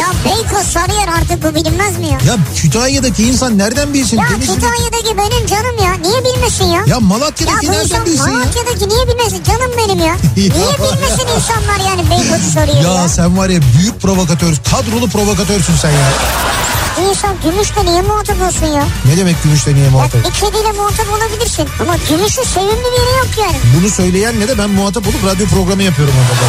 Ya Beykoz Sarıyer artık bu bilinmez mi ya? Ya Kütahya'daki insan nereden bilsin? Ya Denizli- Kütahya'daki benim canım ya. Niye bilmesin ya? Ya Malatya'daki Ya nereden insan bilsin ya? Malatya'daki niye bilmesin canım benim ya. niye bilmesin insanlar yani Beykoz'u soruyor ya. Ya sen var ya büyük provokatör, kadrolu provokatörsün sen ya. İnsan gümüşle niye muhatap olsun ya? Ne demek gümüşle niye Ya muhatap? bir kediyle muhatap olabilirsin. Ama gümüşün sevimli bir yeri yok yani. Bunu söyleyenle de ben muhatap olup radyo programı yapıyorum orada.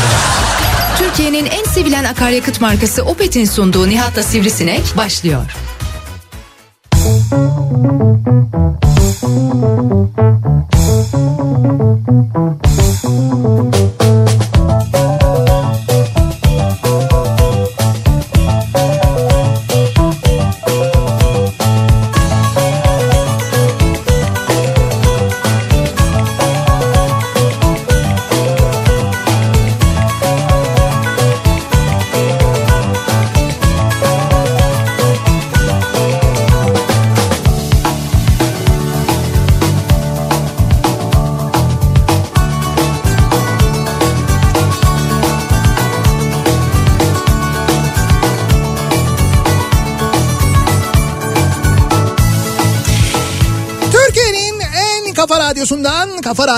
Türkiye'nin en sevilen akaryakıt markası Opet'in sunduğu Nihat'la Sivrisinek başlıyor.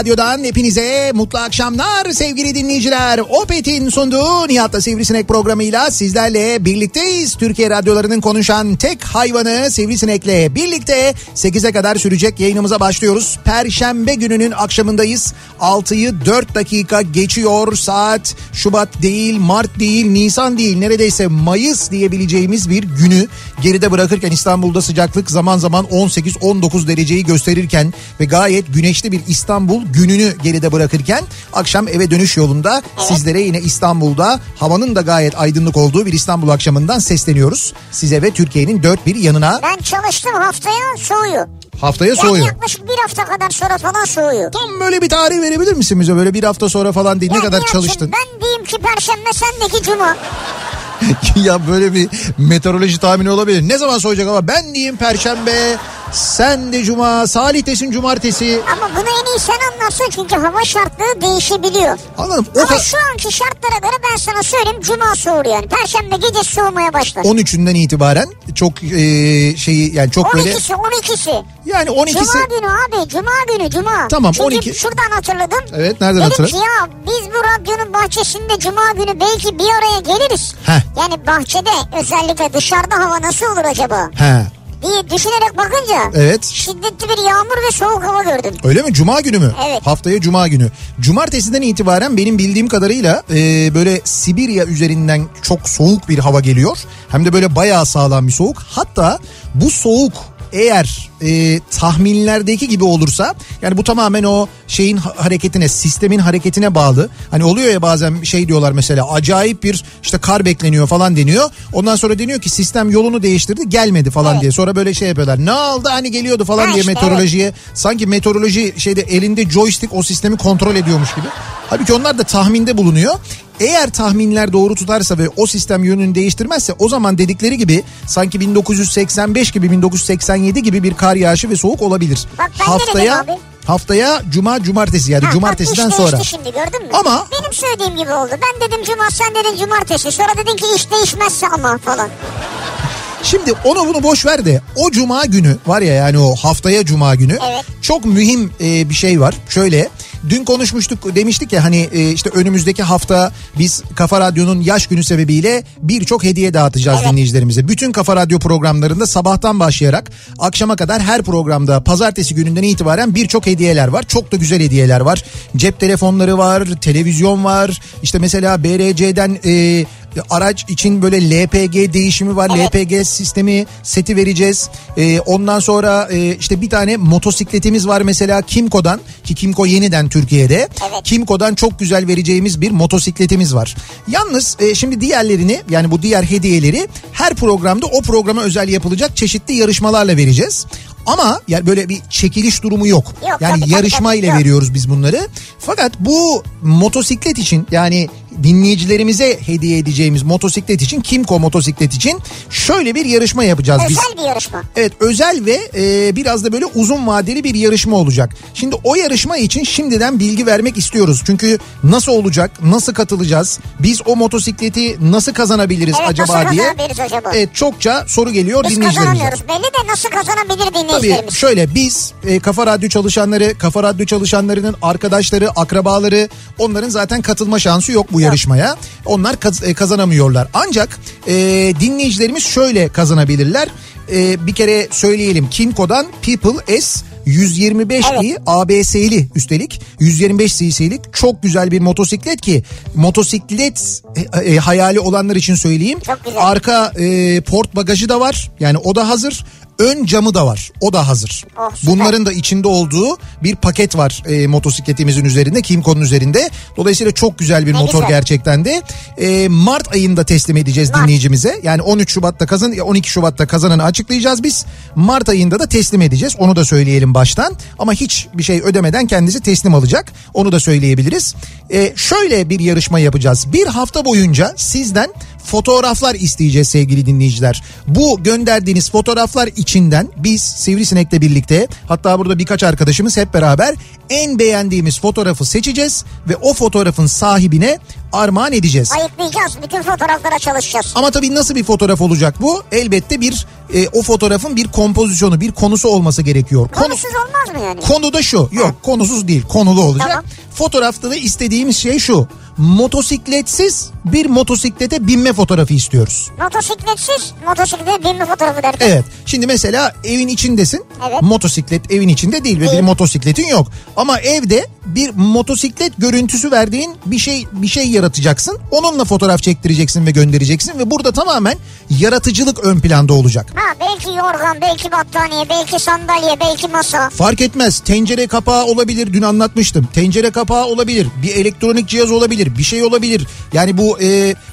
Radyodan hepinize mutlu akşamlar sevgili dinleyiciler. Opet'in sunduğu Nihat'la Sivrisinek programıyla sizlerle birlikteyiz. Türkiye radyolarının konuşan tek hayvanı Sivrisinek'le birlikte 8'e kadar sürecek yayınımıza başlıyoruz. Perşembe gününün akşamındayız. 6'yı 4 dakika geçiyor saat. Şubat değil, Mart değil, Nisan değil neredeyse Mayıs diyebileceğimiz bir günü geride bırakırken İstanbul'da sıcaklık zaman zaman 18-19 dereceyi gösterirken ve gayet güneşli bir İstanbul gününü geride bırakırken akşam eve dönüş yolunda sizlere yine İstanbul'da havanın da gayet aydınlık olduğu bir İstanbul akşamından sesleniyoruz. Size ve Türkiye'nin dört bir yanına Ben çalıştım haftaya soğuyor. haftaya Yani soğuyor. yaklaşık bir hafta kadar sonra falan soğuyor. Tam böyle bir tarih verebilir misin bize böyle bir hafta sonra falan değil ne Ya kadar Nihat'cığım, çalıştın? Ben diyeyim ki perşembe sendeki cuma. ya böyle bir meteoroloji tahmini olabilir. Ne zaman soğuyacak ama ben diyeyim perşembe, sen de cuma, Salih desin cumartesi. Ama bunu en iyi sen anlarsın çünkü hava şartları değişebiliyor. Anladım. O Ama ka- şu anki şartlara göre ben sana söyleyeyim cuma soğur yani. Perşembe gece soğumaya başlar. 13'ünden itibaren çok e, şeyi yani çok böyle 12'si 12'si. yani 12'si Cuma günü abi cuma günü cuma. Tamam, Çünkü 12 şuradan hatırladım. Evet, nereden Dedim hatırladın? ki ya biz bu radyonun bahçesinde cuma günü belki bir araya geliriz. Heh. Yani bahçede özellikle dışarıda hava nasıl olur acaba? he diye düşünerek bakınca Evet. şiddetli bir yağmur ve soğuk hava gördüm. öyle mi cuma günü mü? Evet. Haftaya cuma günü. Cumartesiden itibaren benim bildiğim kadarıyla e, böyle Sibirya üzerinden çok soğuk bir hava geliyor. Hem de böyle bayağı sağlam bir soğuk. Hatta bu soğuk eğer e, tahminlerdeki gibi olursa yani bu tamamen o şeyin ha- hareketine sistemin hareketine bağlı. Hani oluyor ya bazen şey diyorlar mesela acayip bir işte kar bekleniyor falan deniyor. Ondan sonra deniyor ki sistem yolunu değiştirdi gelmedi falan Evet. diye. Sonra böyle şey yapıyorlar ne oldu hani geliyordu falan Ha diye işte, meteorolojiye sanki meteoroloji şeyde elinde joystick o sistemi kontrol ediyormuş gibi. Halbuki onlar da tahminde bulunuyor. Eğer tahminler doğru tutarsa ve o sistem yönünü değiştirmezse o zaman dedikleri gibi sanki 1985 gibi 1987 gibi bir kar yağışı ve soğuk olabilir. Bak ben haftaya abi. haftaya cuma cumartesi yani Ha, cumartesiden bak iş sonra. şimdi gördün mü? Ama- Benim söylediğim gibi oldu. Ben dedim cuma sen dedin cumartesi. Sonra dedin ki iş değişmezse ama falan. Şimdi onu bunu boş ver de o cuma günü var ya yani o haftaya cuma günü Evet. çok mühim e, bir şey var. Şöyle dün konuşmuştuk demiştik ya hani e, işte önümüzdeki hafta biz Kafa Radyo'nun yaş günü sebebiyle birçok hediye dağıtacağız Evet. dinleyicilerimize. Bütün Kafa Radyo programlarında sabahtan başlayarak akşama kadar her programda pazartesi gününden itibaren birçok hediyeler var. Çok da güzel hediyeler var. Cep telefonları var, televizyon var. İşte mesela BRC'den e, araç için böyle LPG değişimi var. Evet. LPG sistemi seti vereceğiz. Ee, ondan sonra e, işte bir tane motosikletimiz var mesela Kimco'dan ki Kimco yeniden Türkiye'de. Evet. Kimco'dan çok güzel vereceğimiz bir motosikletimiz var. Yalnız e, şimdi diğerlerini yani bu diğer hediyeleri her programda o programa özel yapılacak çeşitli yarışmalarla vereceğiz. Ama yani böyle bir çekiliş durumu yok. Yok, yani tabii, yarışma tabii, ile yok. veriyoruz biz bunları. Fakat bu motosiklet için yani dinleyicilerimize hediye edeceğimiz motosiklet için Kimco motosiklet için şöyle bir yarışma yapacağız biz. Özel bir yarışma. Evet özel ve e, biraz da böyle uzun vadeli bir yarışma olacak. Şimdi o yarışma için şimdiden bilgi vermek istiyoruz. Çünkü nasıl olacak, nasıl katılacağız, biz o motosikleti nasıl kazanabiliriz Evet, acaba nasıl diye. acaba? Evet çokça soru geliyor Biz dinleyicilerimize. kazanamıyoruz. Belli de nasıl kazanabilir Tabii dinleyicilerimiz? şöyle biz e, Kafa Radyo çalışanları, Kafa Radyo çalışanlarının arkadaşları, akrabaları onların zaten katılma şansı yok bu yarışmaya. Onlar kaz- e, kazanamıyorlar. Ancak e, dinleyicilerimiz şöyle kazanabilirler. E, bir kere söyleyelim Kimco'dan People S 125 Evet. i ABS'li üstelik 125 cc'lik çok güzel bir motosiklet ki motosiklet e, e, hayali olanlar için söyleyeyim. Arka e, port bagajı da var. Yani o da hazır. Ön camı da var. O da hazır. Oh. Bunların da içinde olduğu bir paket var e, motosikletimizin üzerinde. Kimco'nun üzerinde. Dolayısıyla çok güzel bir Ne motor güzel. gerçekten de. E, Mart ayında teslim edeceğiz Mart. dinleyicimize. Yani 13 Şubat'ta kazan 12 Şubat'ta kazananı açıklayacağız biz. Mart ayında da teslim edeceğiz. Onu da söyleyelim baştan. Ama hiç bir şey ödemeden kendisi teslim alacak. Onu da söyleyebiliriz. E, şöyle bir yarışma yapacağız. Bir hafta boyunca sizden fotoğraflar isteyeceğiz sevgili dinleyiciler. Bu gönderdiğiniz fotoğraflar içinden biz Sivrisinek'le birlikte hatta burada birkaç arkadaşımız hep beraber en beğendiğimiz fotoğrafı seçeceğiz ve o fotoğrafın sahibine armağan edeceğiz. Ayıklayacağız. Bütün fotoğraflara çalışacağız. Ama tabii nasıl bir fotoğraf olacak bu? Elbette bir e, o fotoğrafın bir kompozisyonu, bir konusu olması gerekiyor. Konu, Konusuz olmaz mı yani? konu da şu. Yok konusuz değil, konulu olacak. Tamam. Fotoğrafta da istediğimiz şey şu. Motosikletsiz bir motosiklete binme fotoğrafı istiyoruz. Motosikletsiz motosiklete binme fotoğrafı derken. Evet. Şimdi mesela evin içindesin. Evet. Motosiklet evin içinde değil ve bir motosikletin yok. Ama evde bir motosiklet görüntüsü verdiğin bir şey bir şey yaratacaksın. Onunla fotoğraf çektireceksin ve göndereceksin ve burada tamamen yaratıcılık ön planda olacak. Ha belki yorgan, belki battaniye, belki sandalye, belki masa. Fark etmez. Tencere kapağı olabilir. Dün anlatmıştım. Tencere kapağı olabilir. Bir elektronik cihaz olabilir. Bir şey olabilir. Yani bu e,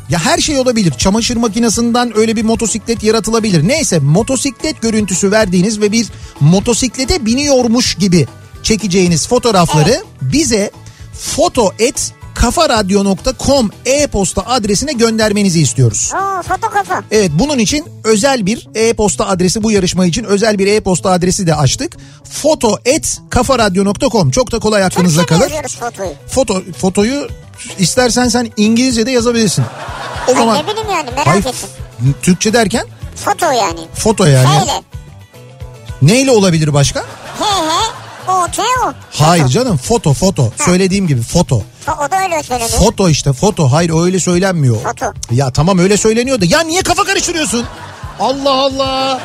ya her şey olabilir. Çamaşır makinesinden öyle bir motosiklet yaratılabilir. Neyse motosiklet görüntüsü verdiğiniz ve bir motosiklete biniyormuş gibi çekeceğiniz fotoğrafları bize foto et kafaradyo.com e-posta adresine göndermenizi istiyoruz. Oo foto kafa. Evet bunun için özel bir e-posta adresi bu yarışma için özel bir e-posta adresi de açtık. Foto et kafaradyo.com çok da kolay aklınızda Türkçe kalır. fotoyu? Foto, fotoyu istersen sen İngilizce'de yazabilirsin. O zaman ne bileyim yani merak Hayır, ettim. Türkçe derken Foto yani. foto yani. Hele. Neyle olabilir başka? He he. O T o. Hayır canım foto foto. Söylediğim gibi foto. O da öyle söyleniyor. Foto işte foto. Hayır öyle söylenmiyor. Foto. Ya tamam öyle söyleniyor da ya niye kafa karıştırıyorsun? Allah Allah.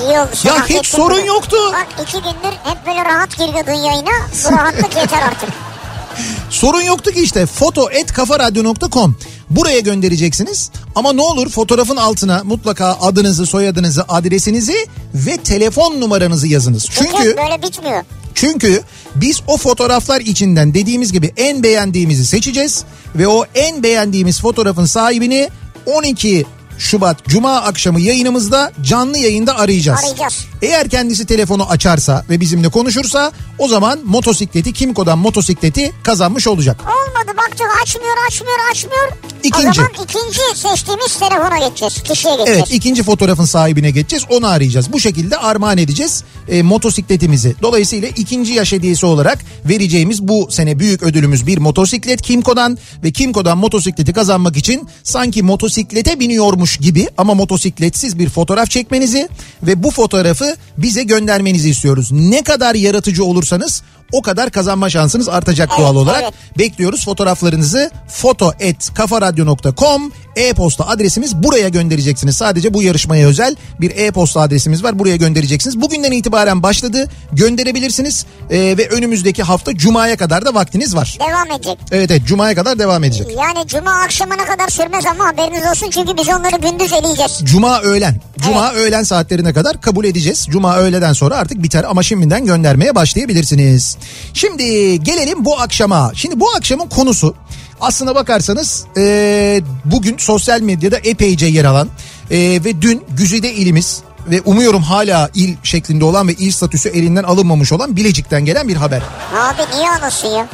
İyi sen Ya hiç sorun bunu. yoktu. Bak iki gündür hep böyle rahat giriyordun yayına. Bu rahatlık yeter artık. Sorun yoktu ki işte foto et kafaradyo.com buraya göndereceksiniz ama ne olur fotoğrafın altına mutlaka adınızı soyadınızı adresinizi ve telefon numaranızı yazınız. Çünkü Çünkü böyle bitmiyor. çünkü biz o fotoğraflar içinden dediğimiz gibi en beğendiğimizi seçeceğiz ve o en beğendiğimiz fotoğrafın sahibini 12 Şubat Cuma akşamı yayınımızda canlı yayında arayacağız. Arayacağız. Eğer kendisi telefonu açarsa ve bizimle konuşursa o zaman motosikleti Kimco'dan motosikleti kazanmış olacak. Olmadı baktık açmıyor açmıyor açmıyor. İkinci. O zaman ikinci seçtiğimiz telefona geçeceğiz. Kişiye geçeceğiz. Evet ikinci fotoğrafın sahibine geçeceğiz onu arayacağız. Bu şekilde armağan edeceğiz e, motosikletimizi. Dolayısıyla ikinci yaş hediyesi olarak vereceğimiz bu sene büyük ödülümüz bir motosiklet Kimco'dan ve Kimco'dan motosikleti kazanmak için sanki motosiklete biniyormuş gibi ama motosikletsiz bir fotoğraf çekmenizi ve bu fotoğrafı bize göndermenizi istiyoruz. Ne kadar yaratıcı olursanız o kadar kazanma şansınız artacak doğal olarak. evet. Bekliyoruz fotoğraflarınızı foto.kafaradyo.com e-posta adresimiz buraya göndereceksiniz. Sadece bu yarışmaya özel bir e-posta adresimiz var buraya göndereceksiniz. Bugünden itibaren başladı gönderebilirsiniz Ee, ve önümüzdeki hafta Cuma'ya kadar da vaktiniz var. Devam edecek. Evet evet Cuma'ya kadar devam edecek. Yani cuma akşamına kadar sürmez ama haberiniz olsun çünkü biz onları gündüz eleyeceğiz. Cuma öğlen. Cuma öğlen saatlerine kadar kabul edeceğiz. Cuma öğleden sonra artık biter ama şimdiden göndermeye başlayabilirsiniz. Şimdi gelelim bu akşama. Şimdi bu akşamın konusu aslına bakarsanız e, bugün sosyal medyada epeyce yer alan e, ve dün Güzide ilimiz ve umuyorum hala il şeklinde olan ve il statüsü elinden alınmamış olan Bilecik'ten gelen bir haber. Abi niye anasın?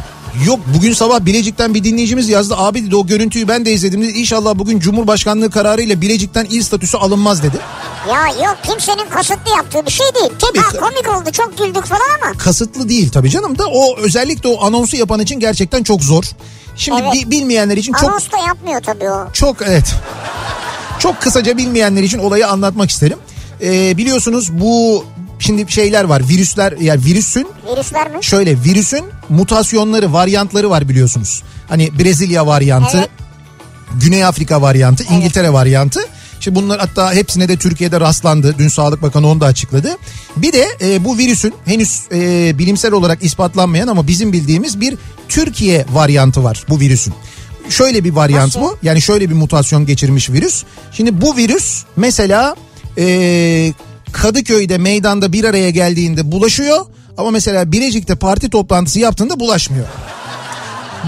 Yok bugün sabah Bilecik'ten bir dinleyicimiz yazdı. Abi dedi o görüntüyü ben de izledim dedi. İnşallah bugün Cumhurbaşkanlığı kararıyla Bilecik'ten il statüsü alınmaz dedi. Ya yok kimsenin kasıtlı yaptığı bir şey değil. Tabii. Ha, komik oldu çok güldük falan ama. Kasıtlı değil tabii canım da o özellikle o anonsu yapan için gerçekten çok zor. Şimdi Evet. bi- bilmeyenler için çok Anons da yapmıyor tabii o. çok evet. Çok kısaca bilmeyenler için olayı anlatmak isterim. Ee, biliyorsunuz bu şimdi şeyler var virüsler yani virüsün Virüsler mi? şöyle virüsün mutasyonları varyantları var biliyorsunuz. Hani Brezilya varyantı, Evet. Güney Afrika varyantı, İngiltere varyantı. Şimdi bunlar hatta hepsine de Türkiye'de rastlandı. Dün Sağlık Bakanı onu da açıkladı. Bir de e, bu virüsün henüz e, bilimsel olarak ispatlanmayan ama bizim bildiğimiz bir Türkiye varyantı var bu virüsün. Şöyle bir varyant Nasıl? bu. Yani şöyle bir mutasyon geçirmiş virüs. Şimdi bu virüs mesela e, Kadıköy'de meydanda bir araya geldiğinde bulaşıyor. Ama mesela Bilecik'te parti toplantısı yaptığında bulaşmıyor.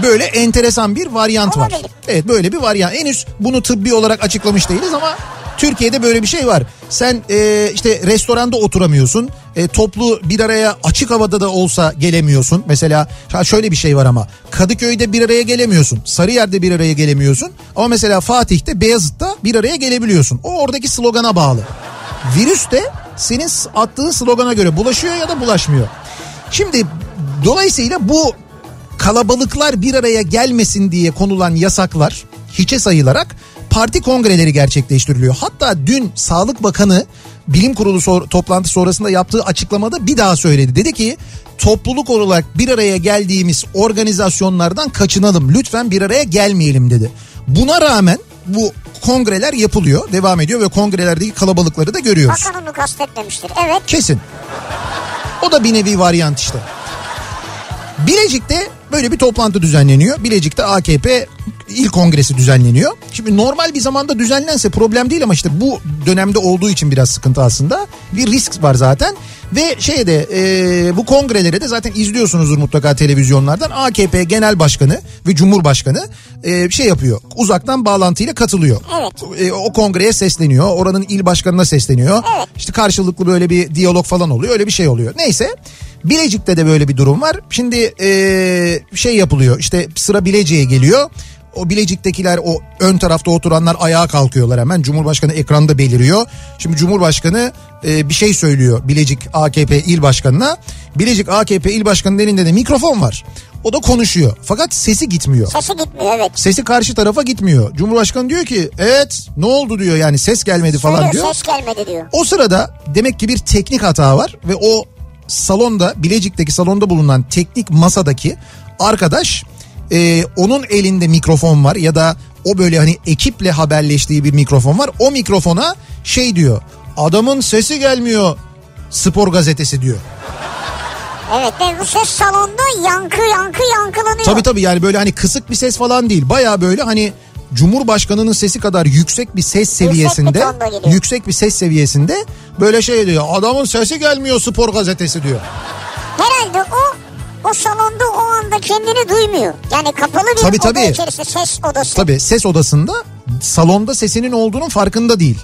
Böyle enteresan bir varyant var. Evet böyle bir varyant. Henüz bunu tıbbi olarak açıklamış değiliz ama Türkiye'de böyle bir şey var. Sen e, işte restoranda oturamıyorsun. E, toplu bir araya açık havada da olsa gelemiyorsun. Mesela şöyle bir şey var ama Kadıköy'de bir araya gelemiyorsun. Sarıyer'de bir araya gelemiyorsun. Ama mesela Fatih'te Beyazıt'ta bir araya gelebiliyorsun. O oradaki slogana bağlı. Virüs de senin attığın slogana göre bulaşıyor ya da bulaşmıyor. Şimdi dolayısıyla bu kalabalıklar bir araya gelmesin diye konulan yasaklar hiçe sayılarak parti kongreleri gerçekleştiriliyor. Hatta dün Sağlık Bakanı bilim kurulu sor- toplantı sonrasında yaptığı açıklamada bir daha söyledi. Dedi ki topluluk olarak bir araya geldiğimiz organizasyonlardan kaçınalım. Lütfen bir araya gelmeyelim dedi. Buna rağmen bu kongreler yapılıyor, devam ediyor ve kongrelerdeki kalabalıkları da görüyoruz. Bakan onu kastetmemiştir. Evet. Kesin. O da bir nevi varyant işte. Bilecik'te böyle bir toplantı düzenleniyor. Bilecik'te AKP il kongresi düzenleniyor. Şimdi normal bir zamanda düzenlense problem değil ama işte bu dönemde olduğu için biraz sıkıntı aslında. Bir risk var zaten. Ve şeyde e, bu kongrelere de zaten izliyorsunuzdur mutlaka televizyonlardan. AKP Genel Başkanı ve Cumhurbaşkanı e, şey yapıyor. Uzaktan bağlantıyla katılıyor. Evet. E, o kongreye sesleniyor. Oranın il başkanına sesleniyor. Evet. İşte karşılıklı böyle bir diyalog falan oluyor. Öyle bir şey oluyor. Neyse. Bilecik'te de böyle bir durum var. Şimdi eee, şey yapılıyor. İşte sıra Bilecik'e geliyor. O Bilecik'tekiler o ön tarafta oturanlar ayağa kalkıyorlar hemen. Cumhurbaşkanı ekranda beliriyor. Şimdi Cumhurbaşkanı eee, bir şey söylüyor Bilecik AKP il başkanına. Bilecik AKP il başkanının elinde de mikrofon var. O da konuşuyor. Fakat sesi gitmiyor. Sesi gitmiyor evet. Sesi karşı tarafa gitmiyor. Cumhurbaşkanı diyor ki evet ne oldu diyor yani ses gelmedi falan Söyle, diyor. ses gelmedi diyor. O sırada demek ki bir teknik hata var ve o salonda Bilecik'teki salonda bulunan teknik masadaki arkadaş e, onun elinde mikrofon var ya da o böyle hani ekiple haberleştiği bir mikrofon var. O mikrofona şey diyor adamın sesi gelmiyor spor gazetesi diyor. Evet ve bu ses salonda yankı yankı yankılanıyor. Tabii tabii yani böyle hani kısık bir ses falan değil. Baya böyle hani Cumhurbaşkanının sesi kadar yüksek bir ses seviyesinde tonda geliyor. yüksek bir ses seviyesinde böyle şey diyor. Adamın sesi gelmiyor spor gazetesi diyor. Herhalde o o salonda o anda kendini duymuyor. Yani kapalı bir Tabii, oda tabii. içerisinde ses odası. Tabii ses odasında salonda sesinin olduğunun farkında değil.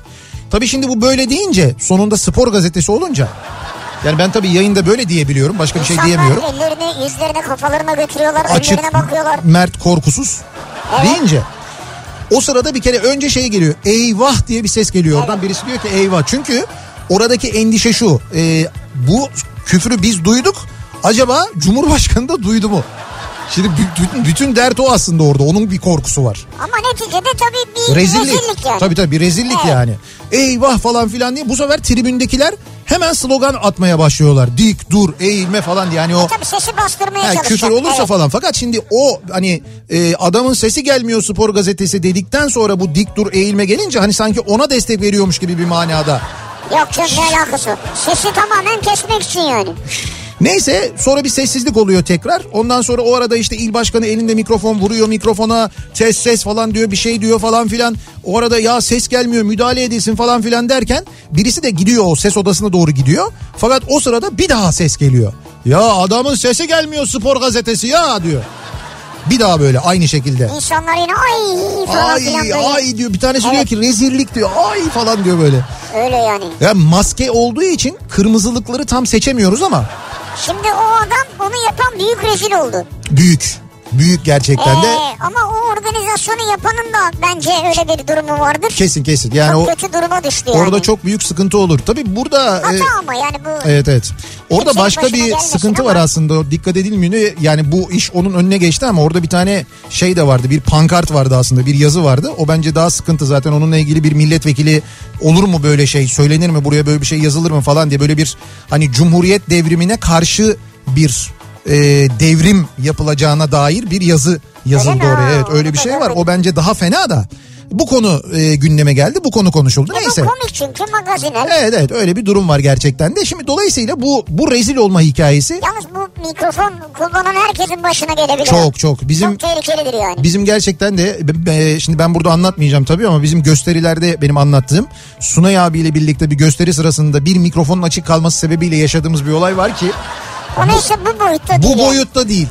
Tabii şimdi bu böyle deyince sonunda spor gazetesi olunca yani ben tabii yayında böyle diyebiliyorum. Başka bir şey İnsanlar diyemiyorum. ellerini yüzlerine kafalarına götürüyorlar. Açık, Önlerine bakıyorlar. mert, korkusuz deyince o sırada bir kere önce şey geliyor. Eyvah diye bir ses geliyor oradan. Birisi diyor ki eyvah. Çünkü oradaki endişe şu. e, bu küfrü biz duyduk. Acaba Cumhurbaşkanı da duydu mu? Şimdi bü- bütün, bütün dert o aslında orada. Onun bir korkusu var. Ama neticede tabii bir Rezillik. rezillik, yani. Tabii tabii bir rezillik Evet. yani. Eyvah falan filan diye bu sefer tribündekiler hemen slogan atmaya başlıyorlar. Dik dur eğilme falan diye. yani o Tabii sesi bastırmaya çalışacak. küfür olursa Evet. falan fakat şimdi o hani e, adamın sesi gelmiyor spor gazetesi dedikten sonra bu dik dur eğilme gelince hani sanki ona destek veriyormuş gibi bir manada. Yok canım ne alakası? Sesi tamamen kesmek için yani. Neyse sonra bir sessizlik oluyor tekrar. Ondan sonra o arada işte il başkanı elinde mikrofon vuruyor mikrofona ses ses falan diyor bir şey diyor falan filan. O arada ya ses gelmiyor müdahale edilsin falan filan derken birisi de gidiyor o ses odasına doğru gidiyor. Fakat o sırada bir daha ses geliyor. Ya adamın sesi gelmiyor spor gazetesi ya diyor. Bir daha böyle aynı şekilde. İnsanlar yine ay falan filan Ay böyle. ay diyor bir tanesi diyor Evet. ki rezillik diyor ay falan diyor böyle. Öyle yani. Ya maske olduğu için kırmızılıkları tam seçemiyoruz ama Şimdi o adam onu yapan büyük rezil oldu. büyük. Büyük gerçekten de. Ee, ama o organizasyonu yapanın da bence öyle bir durumu vardır. Kesin kesin. Yani çok o kötü duruma düştü yani. orada çok büyük sıkıntı olur. Tabii burada Hata e, ama yani bu Evet evet. Orada başka bir sıkıntı ama- var aslında. Dikkat edilmiyor. Yani bu iş onun önüne geçti ama orada bir tane şey de vardı. Bir pankart vardı aslında. Bir yazı vardı. O bence daha sıkıntı zaten. Onunla ilgili bir milletvekili olur mu böyle şey? Söylenir mi? Buraya böyle bir şey yazılır mı falan diye böyle bir hani Cumhuriyet devrimine karşı bir e, devrim yapılacağına dair bir yazı yazıldı mi? oraya. Evet öyle bir şey var. O bence daha fena da. Bu konu e, gündeme geldi. Bu konu konuşuldu. Bu Neyse. komik çünkü magazinel. Evet evet öyle bir durum var gerçekten de. Şimdi dolayısıyla bu bu rezil olma hikayesi Yalnız bu mikrofon kullanan herkesin başına gelebilir. çok çok bizim Çok tehlikelidir yani. bizim gerçekten de e, şimdi ben burada anlatmayacağım tabii ama bizim gösterilerde benim anlattığım Sunay abiyle birlikte bir gösteri sırasında bir mikrofonun açık kalması sebebiyle yaşadığımız bir olay var ki O neyse bu boyutta değil. bu yani. boyutta değil.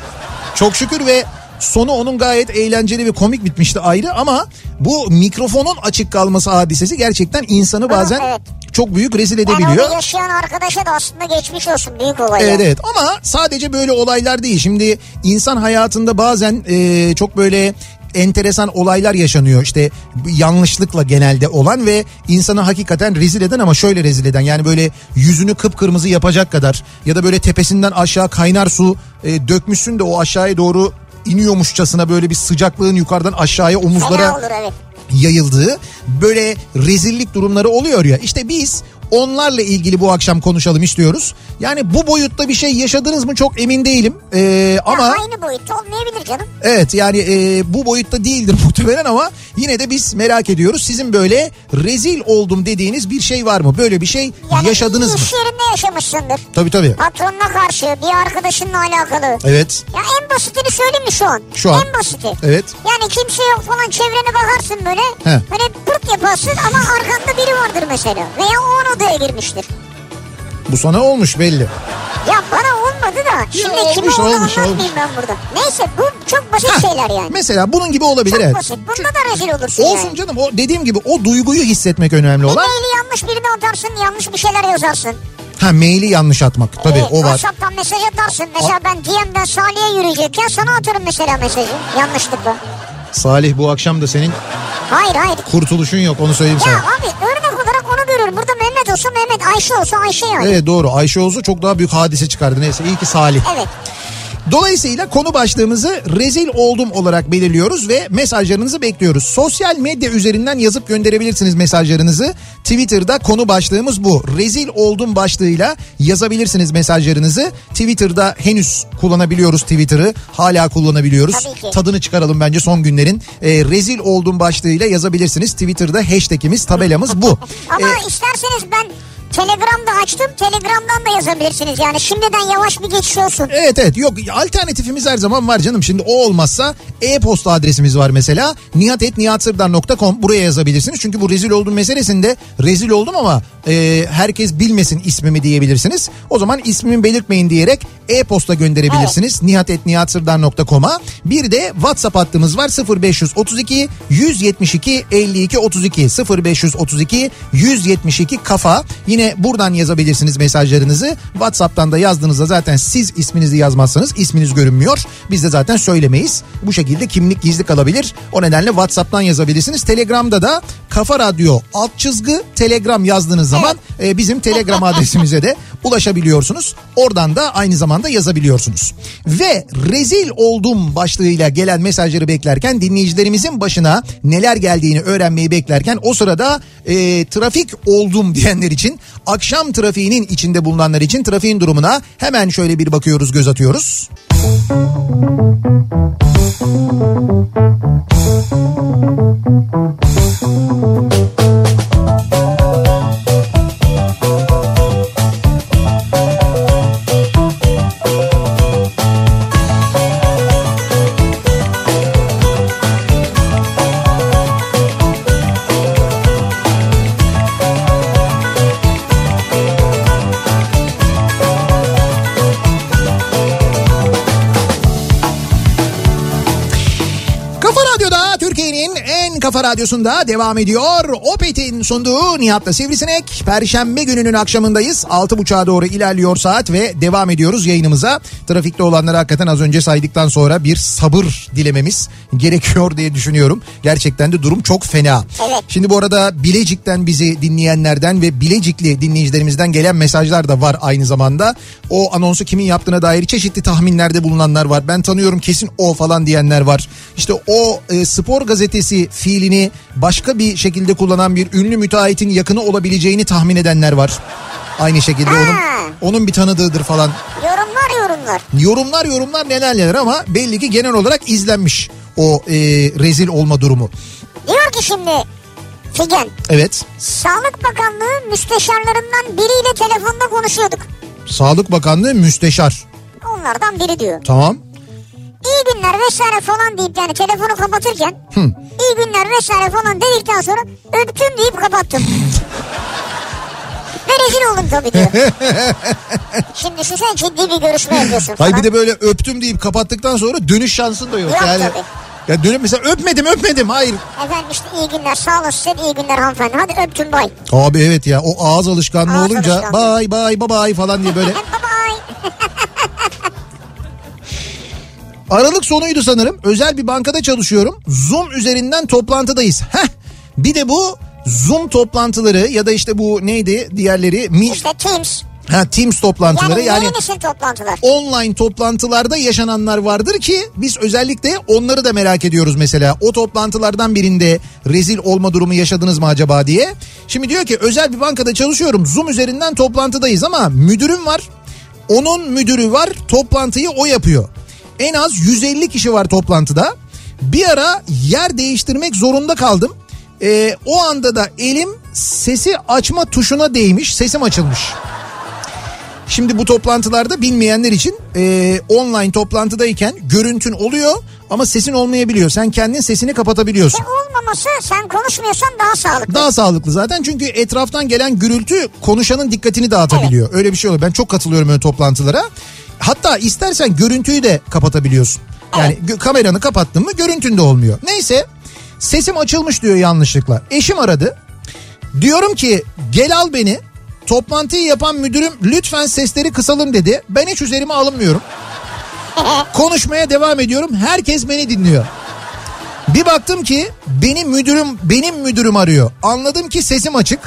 Çok şükür ve sonu onun gayet eğlenceli ve komik bitmişti ayrı ama bu mikrofonun açık kalması hadisesi gerçekten insanı bazen evet. çok büyük rezil Yani edebiliyor. onu yaşayan arkadaşa da aslında geçmiş olsun büyük olay. Evet yani. evet ama sadece böyle olaylar değil. Şimdi insan hayatında bazen e, çok böyle enteresan olaylar yaşanıyor. İşte yanlışlıkla genelde olan ve insanı hakikaten rezil eden ama şöyle rezil eden. Yani böyle yüzünü kıpkırmızı yapacak kadar ya da böyle tepesinden aşağı kaynar su e, dökmüşsün de o aşağıya doğru iniyormuşçasına böyle bir sıcaklığın yukarıdan aşağıya omuzlara olur evet. yayıldığı böyle rezillik durumları oluyor ya. İşte biz onlarla ilgili bu akşam konuşalım istiyoruz. Yani bu boyutta bir şey yaşadınız mı çok emin değilim. Ee, ama Ya aynı boyutta olmayabilir canım. evet yani e, bu boyutta değildir muhtemelen ama yine de biz merak ediyoruz. Sizin böyle rezil oldum dediğiniz bir şey var mı? Böyle bir şey Yani yaşadınız mı? iş yerinde yaşamışsındır. Tabii tabii. Patronuna karşı bir arkadaşınla alakalı. Evet. Ya en basitini söyleyeyim mi şu an? Şu an. En basiti. Evet. Yani kimse yok falan çevrene bakarsın böyle. He. Hani pırt yaparsın ama arkanda biri vardır mesela. Veya o an odaya girmiştir. Bu sana olmuş belli. Ya bana olmadı da. Şimdi olmuş, kime onu olmuş, olmuş. ben burada. Neyse bu çok basit şeyler yani. Mesela bunun gibi olabilir Çok evet. basit. Bunda da rezil olursun Olsun yani. canım o dediğim gibi o duyguyu hissetmek önemli olan. E-maili yanlış birine atarsın yanlış bir şeyler yazarsın. Ha maili yanlış atmak tabii Ee, o var. WhatsApp'tan mesaj atarsın. Mesela ben DM'den Salih'e yürüyecekken sana atarım mesela mesajı. Yanlışlıkla. Salih bu akşam da senin Hayır hayır. kurtuluşun yok onu söyleyeyim Ya sana. abi örnek olarak onu görüyorum. Burada Mehmet olsa Mehmet, Ayşe olsa Ayşe yani. Evet doğru Ayşe Oğuz'u çok daha büyük hadise çıkardı neyse iyi ki Salih. Evet. Dolayısıyla konu başlığımızı rezil oldum olarak belirliyoruz ve mesajlarınızı bekliyoruz. Sosyal medya üzerinden yazıp gönderebilirsiniz mesajlarınızı. Twitter'da konu başlığımız bu. Rezil oldum başlığıyla yazabilirsiniz mesajlarınızı. Twitter'da henüz kullanabiliyoruz Twitter'ı. Hala kullanabiliyoruz. Tabii ki. Tadını çıkaralım bence son günlerin. Ee, rezil oldum başlığıyla yazabilirsiniz. Twitter'da hashtagimiz tabelamız bu. Ama Ee, isterseniz ben Telegram'da açtım. Telegram'dan da yazabilirsiniz. Yani şimdiden yavaş bir geçiş olsun. Evet evet yok alternatifimiz her zaman var canım. Şimdi o olmazsa e-posta adresimiz var mesela. nihatetnihatsırdar.com buraya yazabilirsiniz. Çünkü bu rezil oldum meselesinde rezil oldum ama e, herkes bilmesin ismimi diyebilirsiniz. O zaman ismimi belirtmeyin diyerek e-posta gönderebilirsiniz. nihatetnihatsırdar.com'a. Bir de WhatsApp hattımız var 0532 172 52 32 0532 172 kafa. Yine buradan yazabilirsiniz mesajlarınızı. WhatsApp'tan da yazdığınızda zaten siz isminizi yazmazsanız isminiz görünmüyor. Biz de zaten söylemeyiz. Bu şekilde kimlik gizli kalabilir. O nedenle WhatsApp'tan yazabilirsiniz. Telegram'da da Kafa Radyo alt çizgi Telegram yazdığınız zaman e, bizim Telegram adresimize de ulaşabiliyorsunuz. Oradan da aynı zamanda yazabiliyorsunuz. Ve rezil oldum başlığıyla gelen mesajları beklerken dinleyicilerimizin başına neler geldiğini öğrenmeyi beklerken o sırada e, trafik oldum diyenler için akşam trafiğinin içinde bulunanlar için trafiğin durumuna hemen şöyle bir bakıyoruz göz atıyoruz. Müzik kafa radyosunda devam ediyor. Opet'in sunduğu Nihat'la Sivrisinek. Perşembe gününün akşamındayız. 6.30'a doğru ilerliyor saat ve devam ediyoruz yayınımıza. Trafikte olanları hakikaten az önce saydıktan sonra bir sabır dilememiz gerekiyor diye düşünüyorum. Gerçekten de durum çok fena. Evet. Şimdi bu arada Bilecik'ten bizi dinleyenlerden ve Bilecikli dinleyicilerimizden gelen mesajlar da var aynı zamanda. O anonsu kimin yaptığına dair çeşitli tahminlerde bulunanlar var. Ben tanıyorum kesin o falan diyenler var. İşte o e, spor gazetesi fiilini başka bir şekilde kullanan bir ünlü müteahhitin yakını olabileceğini tahmin edenler var. Aynı şekilde onun Ha. onun bir tanıdığıdır falan. Yorumlar yorumlar. Yorumlar yorumlar neler neler ama belli ki genel olarak izlenmiş o e, rezil olma durumu. Diyor ki şimdi Figen Evet. Sağlık Bakanlığı müsteşarlarından biriyle telefonda konuşuyorduk. Sağlık Bakanlığı müsteşar. Onlardan biri diyor. Tamam. İyi günler vesaire falan deyip yani telefonu kapatırken iyi günler vesaire falan dedikten sonra öptüm deyip kapattım. Ve rezil oldum tabii diyor. Şimdi düşünsene ciddi bir görüşme yapıyorsun falan. Hayır bir de böyle öptüm deyip kapattıktan sonra dönüş şansın da yok. Yok yani tabii. ya dönüp mesela öpmedim öpmedim hayır. Efendim işte iyi günler sağ olasın size iyi günler hanımefendi. Hadi öptüm bay. Abi evet ya o ağız alışkanlığı Ağız olunca alışkanlığı. bay bay bay bay falan diye böyle. Bye. Aralık sonuydu sanırım. Özel bir bankada çalışıyorum. Zoom üzerinden toplantıdayız. Heh. Bir de bu Zoom toplantıları ya da işte bu neydi diğerleri Mi, İşte Teams. ha, Teams toplantıları Yani, yani nesil toplantılar. online toplantılarda yaşananlar vardır ki biz özellikle onları da merak ediyoruz mesela. O toplantılardan birinde rezil olma durumu yaşadınız mı acaba diye. Şimdi diyor ki özel bir bankada çalışıyorum. Zoom üzerinden toplantıdayız ama müdürüm var. Onun müdürü var. Toplantıyı o yapıyor. En az 150 kişi var toplantıda. Bir ara yer değiştirmek zorunda kaldım. Ee, o anda da elim sesi açma tuşuna değmiş. Sesim açılmış. Şimdi bu toplantılarda bilmeyenler için e, online toplantıdayken görüntün oluyor ama sesin olmayabiliyor. Sen kendin sesini kapatabiliyorsun. Ve olmaması sen konuşmuyorsan daha sağlıklı. Daha sağlıklı zaten çünkü etraftan gelen gürültü konuşanın dikkatini dağıtabiliyor. Öyle bir şey oluyor. Ben çok katılıyorum öyle toplantılara. Hatta istersen görüntüyü de kapatabiliyorsun. Yani gö- kameranı kapattın mı görüntün de olmuyor. Neyse sesim açılmış diyor yanlışlıkla. Eşim aradı. Diyorum ki gel al beni. Toplantıyı yapan müdürüm lütfen sesleri kısalım dedi. Ben hiç üzerime alınmıyorum. Konuşmaya devam ediyorum. Herkes beni dinliyor. Bir baktım ki benim müdürüm benim müdürüm arıyor. Anladım ki sesim açık.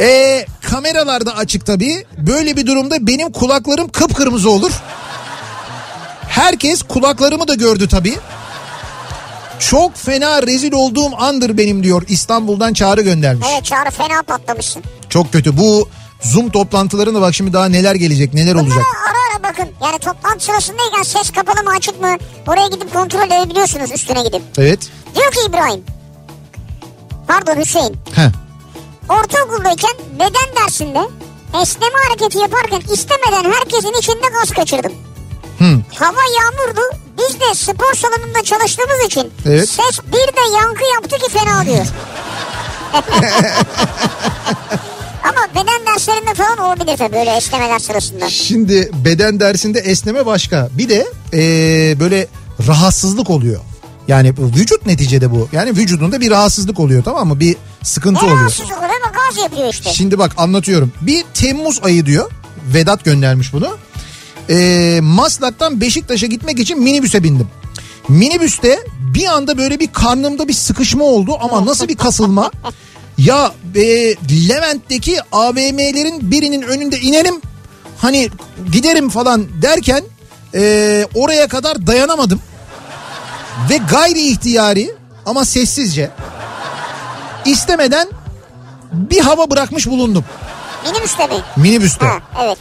Ee, kameralar da açık tabii. Böyle bir durumda benim kulaklarım kıpkırmızı olur. Herkes kulaklarımı da gördü tabii. Çok fena rezil olduğum andır benim diyor. İstanbul'dan çağrı göndermiş. Evet Çağrı fena patlamışsın. Çok kötü. Bu Zoom toplantılarına bak şimdi daha neler gelecek, neler olacak. Bunlara ara ara bakın. Yani toplantı sırasındayken ses kapalı mı açık mı? Oraya gidip kontrol edebiliyorsunuz üstüne gidip. Evet. Diyor ki İbrahim. Pardon Hüseyin. Heh. Ortaokuldayken beden dersinde esneme hareketi yaparken istemeden herkesin içinde gaz kaçırdım. Hı. Hava yağmurdu. Biz de spor salonunda çalıştığımız için Evet. ses bir de yankı yaptı ki fena diyor. Ama beden derslerinde falan olabilir tabii böyle esnemeler sırasında. Şimdi beden dersinde esneme başka. Bir de ee, böyle rahatsızlık oluyor. Yani vücut neticede bu. Yani vücudunda bir rahatsızlık oluyor tamam mı? Bir sıkıntı Ne oluyor. rahatsızlık oluyor ama gaz yapıyor işte. Şimdi bak anlatıyorum. Bir Temmuz ayı diyor. Vedat göndermiş bunu. Ee, Maslak'tan Beşiktaş'a gitmek için minibüse bindim. Minibüste bir anda böyle bir karnımda bir sıkışma oldu ama nasıl bir kasılma. Ya e, Levent'teki AVM'lerin birinin önünde inelim. Hani giderim falan derken e, oraya kadar dayanamadım. Ve gayri ihtiyari ama sessizce istemeden bir hava bırakmış bulundum. Minibüste mi? Minibüste. Ha, evet.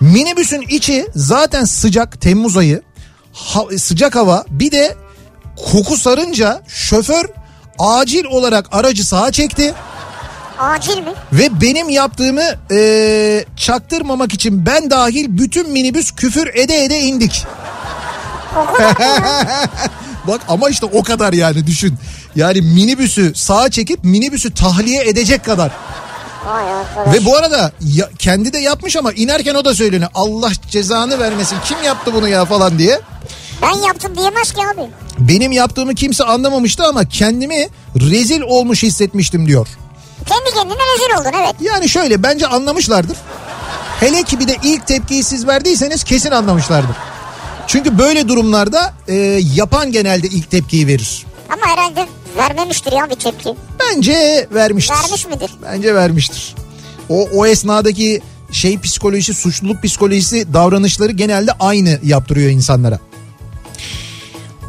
Minibüsün içi zaten sıcak Temmuz ayı. Ha- sıcak hava bir de koku sarınca şoför acil olarak aracı sağa çekti. Acil mi? Ve benim yaptığımı eee, çaktırmamak için ben dahil bütün minibüs küfür ede ede indik. O kadar mı ya? Bak ama işte o kadar yani düşün. Yani minibüsü sağa çekip minibüsü tahliye edecek kadar. Ve bu arada ya- kendi de yapmış ama inerken o da söyleniyor. Allah cezanı vermesin kim yaptı bunu ya falan diye. Ben yaptım diyemez ki abi. Benim yaptığımı kimse anlamamıştı ama kendimi rezil olmuş hissetmiştim diyor. Kendi kendine rezil oldun evet. Yani şöyle bence anlamışlardır. Hele ki bir de ilk tepkiyi siz verdiyseniz kesin anlamışlardır. Çünkü böyle durumlarda e, yapan genelde ilk tepkiyi verir. Ama herhalde vermemiştir ya bir tepki. Bence vermiştir. Vermiş midir? Bence vermiştir. O, o esnadaki şey psikolojisi, suçluluk psikolojisi davranışları genelde aynı yaptırıyor insanlara.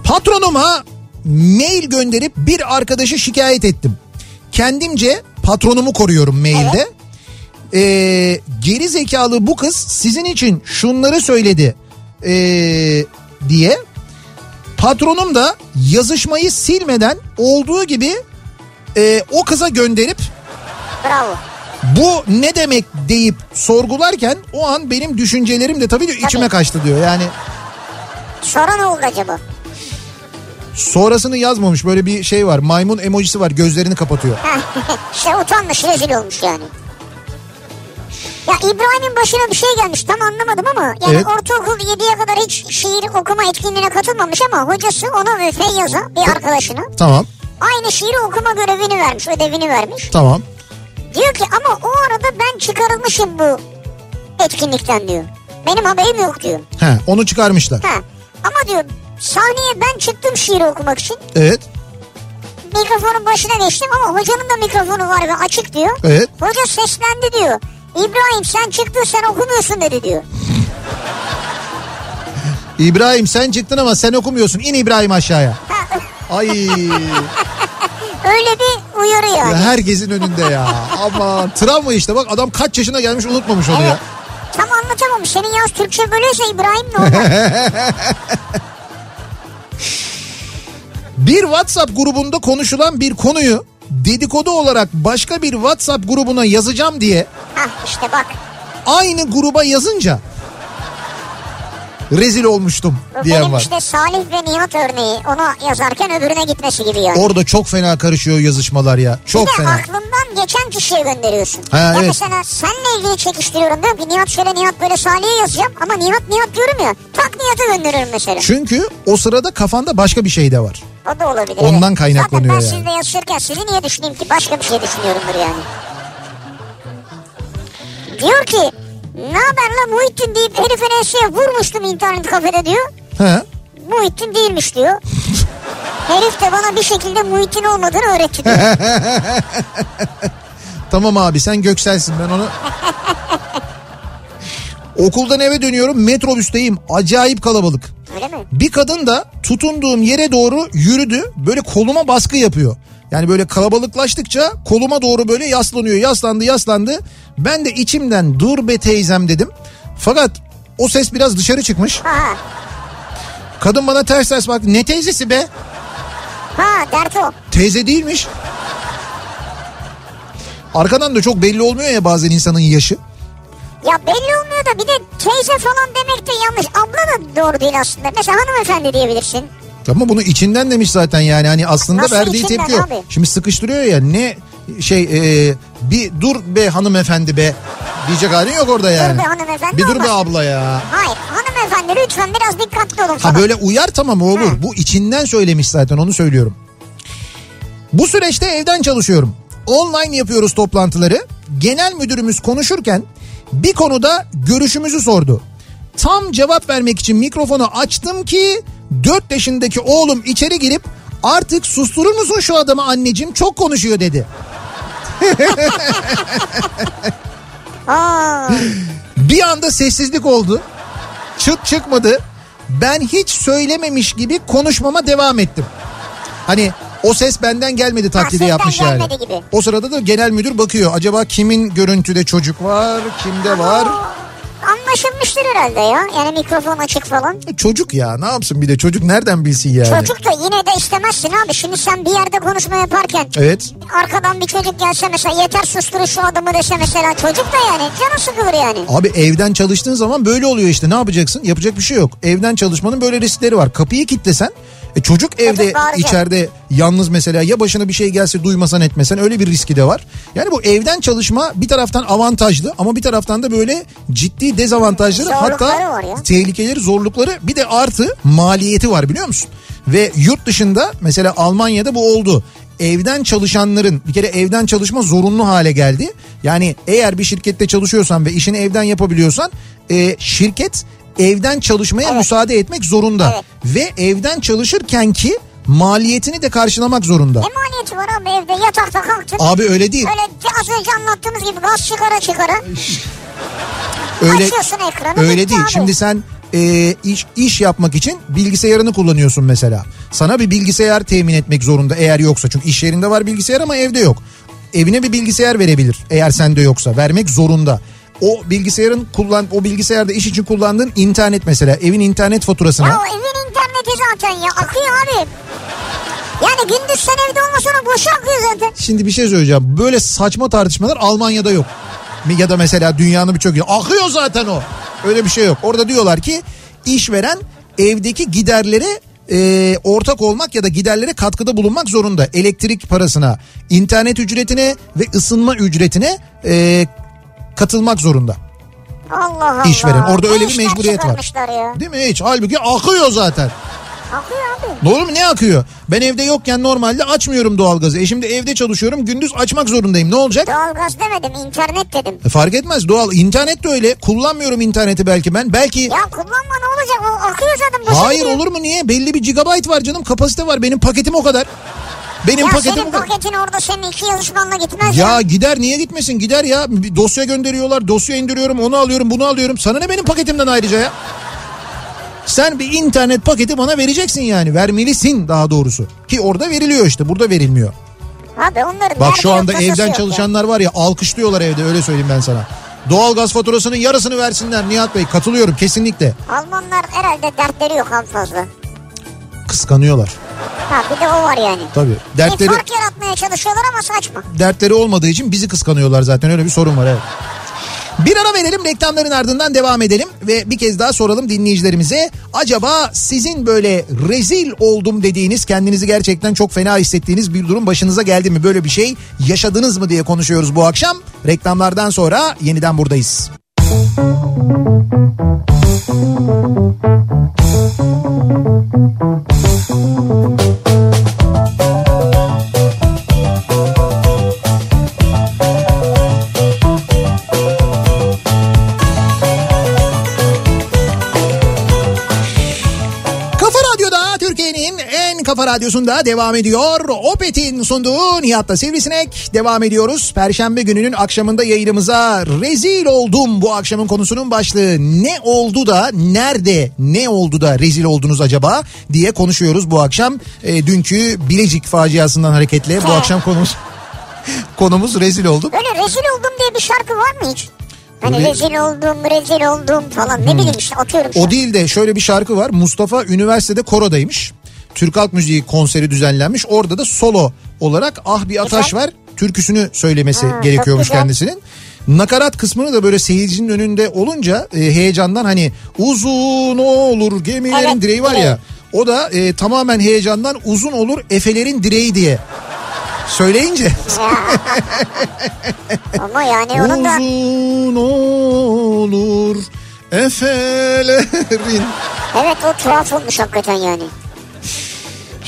Patronuma mail gönderip bir arkadaşı şikayet ettim. Kendimce patronumu koruyorum mailde. Ee, geri zekalı bu kız sizin için şunları söyledi ee, diye. Patronum da yazışmayı silmeden olduğu gibi ee, o kıza gönderip Bravo. bu ne demek deyip sorgularken o an benim düşüncelerim de tabii de içime Tabii. kaçtı diyor. Yani Sonra ne oldu acaba? sonrasını yazmamış böyle bir şey var maymun emojisi var gözlerini kapatıyor. işte utanmış rezil olmuş yani. Ya İbrahim'in başına bir şey gelmiş tam anlamadım ama yani Evet. ortaokul 7'ye kadar hiç şiir okuma etkinliğine katılmamış ama hocası ona ve Feyyaz'a bir arkadaşına Tamam aynı şiiri okuma görevini vermiş ödevini vermiş. tamam Diyor ki ama o arada ben çıkarılmışım bu etkinlikten diyor. Benim haberim yok diyor. He, onu çıkarmışlar. Ha. Ama diyor sahneye ben çıktım şiiri okumak için. Evet Mikrofonun başına geçtim ama hocanın da mikrofonu var ve açık diyor. evet Hoca seslendi diyor. İbrahim sen çıktın sen okumuyorsun dedi diyor. İbrahim sen çıktın ama sen okumuyorsun in İbrahim aşağıya. Ay öyle bir uyarı yani. ya herkesin önünde ya. Ama travma işte bak adam kaç yaşına gelmiş unutmamış onu Evet. ya. Tam anlatamam. Senin yaz Türkçe böyleyse İbrahim normal. Bir WhatsApp grubunda konuşulan bir konuyu dedikodu olarak başka bir WhatsApp grubuna yazacağım diye Hah işte bak. aynı gruba yazınca rezil olmuştum Bu diyen benim var. işte Salih ve Nihat örneği. Ona yazarken öbürüne gitmesi gibi yani. Orada çok fena karışıyor yazışmalar ya. Çok bir de fena. aklından geçen kişiye gönderiyorsun. Ha, ya evet. mesela seninle ilgili çekiştiriyorum diyorum ki Nihat şöyle Nihat böyle Salih'e yazacağım ama Nihat Nihat diyorum ya tak Nihat'a gönderiyorum mesela. Çünkü o sırada kafanda başka bir şey de var. O da olabilir. Ondan evet. kaynaklanıyor Zaten ben yani. sizle yazışırken sizi niye düşüneyim ki başka bir şey düşünüyorumdur yani. Diyor ki ne haber lan Muhittin deyip herifin enseye vurmuştum internet kafede diyor. He? Muhittin değilmiş diyor. Herif de bana bir şekilde Muhittin olmadığını öğretti diyor. Tamam abi sen Göksel'sin ben onu... Okuldan eve dönüyorum metrobüsteyim acayip kalabalık. Öyle mi? Bir kadın da tutunduğum yere doğru yürüdü böyle koluma baskı yapıyor. Yani böyle kalabalıklaştıkça koluma doğru böyle yaslanıyor yaslandı yaslandı. Ben de içimden dur be teyzem dedim. Fakat o ses biraz dışarı çıkmış. Ha, Kadın bana ters ters baktı ne teyzesi be ha dert o. teyze değilmiş. Arkadan da çok belli olmuyor ya bazen insanın yaşı. Ya belli olmuyor da bir de teyze falan demek de yanlış. Abla da doğru değil aslında. Mesela hanımefendi diyebilirsin. Ama bunu içinden demiş zaten yani hani aslında Nasıl verdiği tepki abi? Şimdi sıkıştırıyor ya ne şey e, bir dur be hanımefendi be diyecek halin yok orada yani. be hanımefendi Bir dur be olmaz. abla ya. Hayır hanımefendi lütfen biraz dikkatli olun Ha falan. böyle uyar tamam olur. Bu içinden söylemiş zaten onu söylüyorum. Bu süreçte evden çalışıyorum. Online yapıyoruz toplantıları. Genel müdürümüz konuşurken bir konuda görüşümüzü sordu. Tam cevap vermek için mikrofonu açtım ki 4 yaşındaki oğlum içeri girip artık susturur musun şu adamı anneciğim çok konuşuyor dedi. Bir anda sessizlik oldu. Çıt çıkmadı. Ben hiç söylememiş gibi konuşmama devam ettim. Hani o ses benden gelmedi taklidi sesten yapmış yani. gibi. O sırada da genel müdür bakıyor. Acaba kimin görüntüde çocuk var, kimde var? anlaşılmıştır herhalde ya. Yani mikrofon açık falan. Çocuk ya ne yapsın bir de çocuk nereden bilsin yani? Çocuk da yine de istemezsin abi. Şimdi sen bir yerde konuşma yaparken Evet. arkadan bir çocuk gelse mesela yeter susturun şu adamı dese mesela çocuk da yani canı sıkılır yani. Abi evden çalıştığın zaman böyle oluyor işte ne yapacaksın? Yapacak bir şey yok. Evden çalışmanın böyle riskleri var. Kapıyı kilitlesen e çocuk evde bağıracak. içeride yalnız mesela ya başına bir şey gelse duymasan etmesen öyle bir riski de var. Yani bu evden çalışma bir taraftan avantajlı ama bir taraftan da böyle ciddi dezavantajları Zorlukları hatta tehlikeleri zorlukları bir de artı maliyeti var biliyor musun? Ve yurt dışında mesela Almanya'da bu oldu. Evden çalışanların bir kere evden çalışma zorunlu hale geldi. Yani eğer bir şirkette çalışıyorsan ve işini evden yapabiliyorsan e, şirket evden çalışmaya Evet. müsaade etmek zorunda. Evet. Ve evden çalışırken ki maliyetini de karşılamak zorunda. Ne maliyeti var abi evde yatakta kalktın. Abi öyle değil. Öyle az önce anlattığımız gibi gaz çıkara çıkara. Öyle Açıyorsun ekranı, Öyle değil. abi. Şimdi sen e, iş iş yapmak için bilgisayarını kullanıyorsun mesela. Sana bir bilgisayar temin etmek zorunda eğer yoksa. Çünkü iş yerinde var bilgisayar ama evde yok. Evine bir bilgisayar verebilir eğer sende yoksa. Vermek zorunda. O bilgisayarın kullan o bilgisayarda iş için kullandığın internet mesela evin internet faturasına Ya o evin interneti zaten ya akıyor abi. Yani gündüz sen evde olmasan o boşa akıyor zaten. Şimdi bir şey söyleyeceğim. Böyle saçma tartışmalar Almanya'da yok. Ya da mesela dünyanın birçok yeri. Akıyor zaten o. Öyle bir şey yok. Orada diyorlar ki işveren evdeki giderlere e, ortak olmak ya da giderlere katkıda bulunmak zorunda. Elektrik parasına, internet ücretine ve ısınma ücretine e, katılmak zorunda. Allah Allah. İşveren. Orada öyle bir mecburiyet var. Ya. Değil mi hiç? Halbuki akıyor zaten. Akıyor abi. Doğru mu? Ne akıyor? Ben evde yokken normalde açmıyorum doğalgazı. E şimdi evde çalışıyorum gündüz açmak zorundayım. Ne olacak? Doğalgaz demedim internet dedim. E fark etmez doğal. İnternet de öyle. Kullanmıyorum interneti belki ben. Belki Ya kullanma ne olacak o akıyor zaten boşa hayır gidiyor. olur mu niye? Belli bir gigabayt var canım kapasite var. Benim paketim o kadar. Benim Ya paketim senin paketin orada senin iki yazışmanla gitmez Ya gider niye gitmesin gider ya Bir dosya gönderiyorlar dosya indiriyorum onu alıyorum bunu alıyorum sana ne benim paketimden ayrıca ya sen bir internet paketi bana vereceksin yani vermelisin daha doğrusu ki orada veriliyor işte burada verilmiyor. Abi onların Bak şu anda evden çalışanlar var ya alkışlıyorlar evde öyle söyleyeyim ben sana. Doğalgaz faturasının yarısını versinler Nihat Bey katılıyorum kesinlikle. ya. Almanlar herhalde dertleri yok fazla. Kıskanıyorlar Ha bir de o var yani. tabii. Bir Dertleri fark yaratmaya çalışıyorlar ama saçma. dertleri olmadığı için bizi kıskanıyorlar zaten öyle bir sorun var evet. Bir ara verelim reklamların ardından devam edelim ve bir kez daha soralım dinleyicilerimize. Acaba sizin böyle rezil oldum dediğiniz kendinizi gerçekten çok fena hissettiğiniz bir durum başınıza geldi mi? Böyle bir şey yaşadınız mı diye konuşuyoruz bu akşam. Reklamlardan sonra yeniden buradayız. Kafa Thank you. Kafa radyosunda devam ediyor. Opet'in sunduğu Nihat'ta Sivrisinek devam ediyoruz. Perşembe gününün akşamında yayınımıza rezil oldum bu akşamın konusunun başlığı. Ne oldu da nerede ne oldu da rezil oldunuz acaba diye konuşuyoruz bu akşam. E, dünkü Bilecik faciasından hareketle bu akşam konumuz konumuz rezil olduk. Böyle rezil oldum diye bir şarkı var mı hiç? Hani Öyle- rezil oldum, rezil oldum falan ne bileyim işte atıyorum. şu O değil de şöyle bir şarkı var. Mustafa üniversitede korodaymış. Türk Halk Müziği konseri düzenlenmiş. Orada da solo olarak Ah Bir Ataş var türküsünü söylemesi Ha, gerekiyormuş kendisinin. Nakarat kısmını da böyle seyircinin önünde olunca e, heyecandan hani uzun olur gemilerin Evet, direği var direği. ya. O da e, tamamen heyecandan uzun olur efelerin direği diye söyleyince Ama yani onun da uzun olur efelerin evet o tuhaf olmuş hakikaten yani.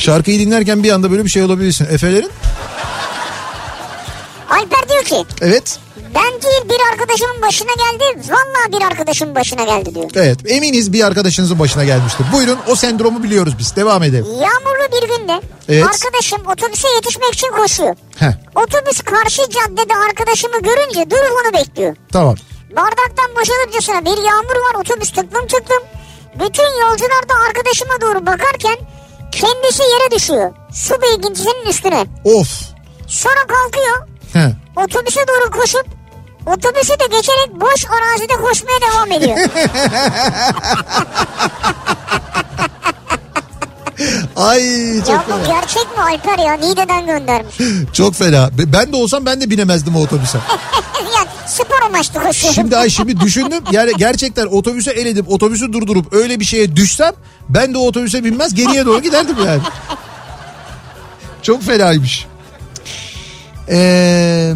Şarkıyı dinlerken bir anda böyle bir şey olabilirsin. Efelerin? Alper diyor ki Evet. ben değil bir arkadaşımın başına geldi. Vallahi bir arkadaşımın başına geldi diyor. Evet. Eminiz bir arkadaşınızın başına gelmiştir. Buyurun o sendromu biliyoruz biz. Devam edelim. Yağmurlu bir günde Evet. arkadaşım otobüse yetişmek için koşuyor. Heh, Otobüs karşı caddede arkadaşımı görünce durup onu bekliyor. tamam. Bardaktan boşalırcasına bir yağmur var otobüs tıklım tıklım. Bütün yolcular da arkadaşıma doğru bakarken kendisi yere düşüyor. Su beygintisinin üstüne. Of. Sonra kalkıyor Heh. otobüse doğru koşup otobüsü de geçerek boş arazide koşmaya devam ediyor. Ay çok ya bu fena. gerçek mi Alper ya? Niğde'den göndermiş. Çok fena. Ben de olsam ben de binemezdim o otobüse. ya spor amaçlı koşuyor. Şimdi ay şimdi düşündüm. Yani gerçekten otobüse el edip otobüsü durdurup öyle bir şeye düşsem ben de o otobüse binmez geriye doğru giderdim yani. Çok fenaymış. Ee,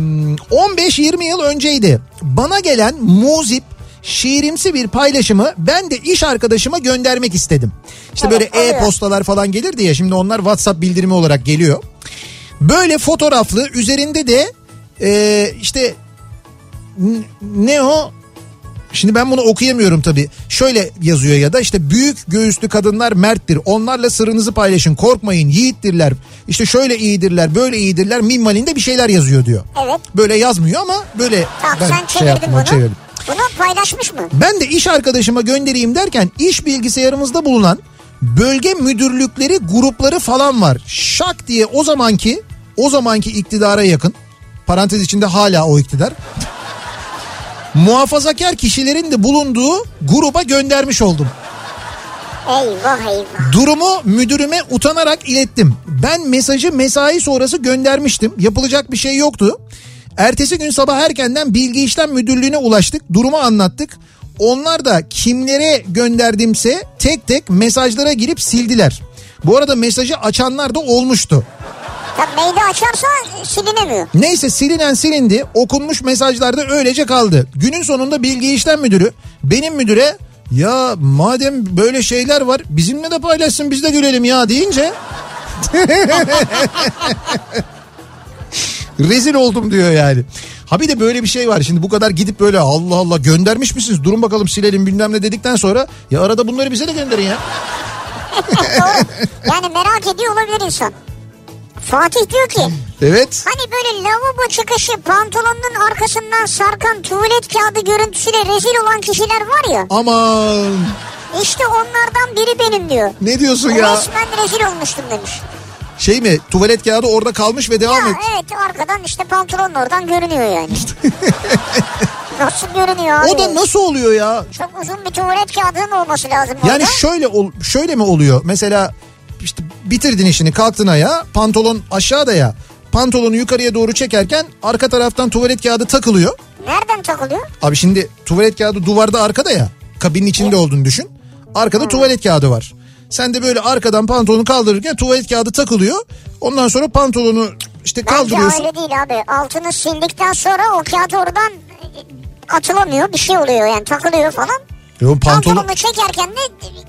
15-20 yıl önceydi. Bana gelen muzip şiirimsi bir paylaşımı ben de iş arkadaşıma göndermek istedim. İşte Evet, böyle e-postalar falan gelirdi ya şimdi onlar WhatsApp bildirimi olarak geliyor. Böyle fotoğraflı üzerinde de e, işte ne o Şimdi ben bunu okuyamıyorum tabii. Şöyle yazıyor ya da işte büyük göğüslü kadınlar merttir. Onlarla sırrınızı paylaşın. Korkmayın yiğittirler. İşte şöyle iyidirler böyle iyidirler. Minvalinde bir şeyler yazıyor diyor. Evet. Böyle yazmıyor ama böyle Tamam ben sen şey çevirdin yaptım, bunu. çevirdim. Bunu paylaşmış mı? Ben de iş arkadaşıma göndereyim derken iş bilgisayarımızda bulunan bölge müdürlükleri grupları falan var. Şak diye o zamanki o zamanki iktidara yakın parantez içinde hala o iktidar muhafazakar kişilerin de bulunduğu gruba göndermiş oldum. Eyvah eyvah. Durumu müdürüme utanarak ilettim. Ben mesajı mesai sonrası göndermiştim. Yapılacak bir şey yoktu. Ertesi gün sabah erkenden bilgi işlem müdürlüğüne ulaştık. Durumu anlattık. Onlar da kimlere gönderdimse tek tek mesajlara girip sildiler. Bu arada mesajı açanlar da olmuştu. Tabii maili açarsa silinemiyor. Neyse silinen silindi. Okunmuş mesajlarda öylece kaldı. Günün sonunda bilgi işlem müdürü benim müdüre ya madem böyle şeyler var bizimle de paylaşsın biz de görelim ya deyince rezil oldum diyor yani. Ha bir de böyle bir şey var şimdi bu kadar gidip böyle Allah Allah göndermiş misiniz durun bakalım silelim bilmem ne dedikten sonra ya arada bunları bize de gönderin ya. Yani merak ediyor olabilir insan. Fatih diyor ki Evet. hani böyle lavabo çıkışı pantolonun arkasından sarkan tuvalet kağıdı görüntüsüyle rezil olan kişiler var ya. Aman İşte onlardan biri benim diyor. ne diyorsun ya? Resmen rezil olmuştum demiş. Şey mi tuvalet kağıdı orada kalmış ve devam Ya et. evet arkadan işte pantolonun oradan görünüyor yani. Nasıl görünüyor abi? O da nasıl oluyor ya? Çok uzun bir tuvalet kağıdının olması lazım Yani orada. şöyle ol, şöyle mi oluyor? Mesela işte bitirdin işini kalktın ayağa pantolon aşağıda ya. Pantolonu yukarıya doğru çekerken arka taraftan tuvalet kağıdı takılıyor. Nereden takılıyor? Abi şimdi tuvalet kağıdı duvarda arkada ya. Kabinin içinde olduğunu düşün. Arkada tuvalet kağıdı var. Sen de böyle arkadan pantolonu kaldırırken tuvalet kağıdı takılıyor. Ondan sonra pantolonu işte Bence kaldırıyorsun. öyle değil abi. Altını sildikten sonra o kağıt oradan e, atılamıyor. Bir şey oluyor yani takılıyor falan. Yo, pantolon... Pantolonu çekerken de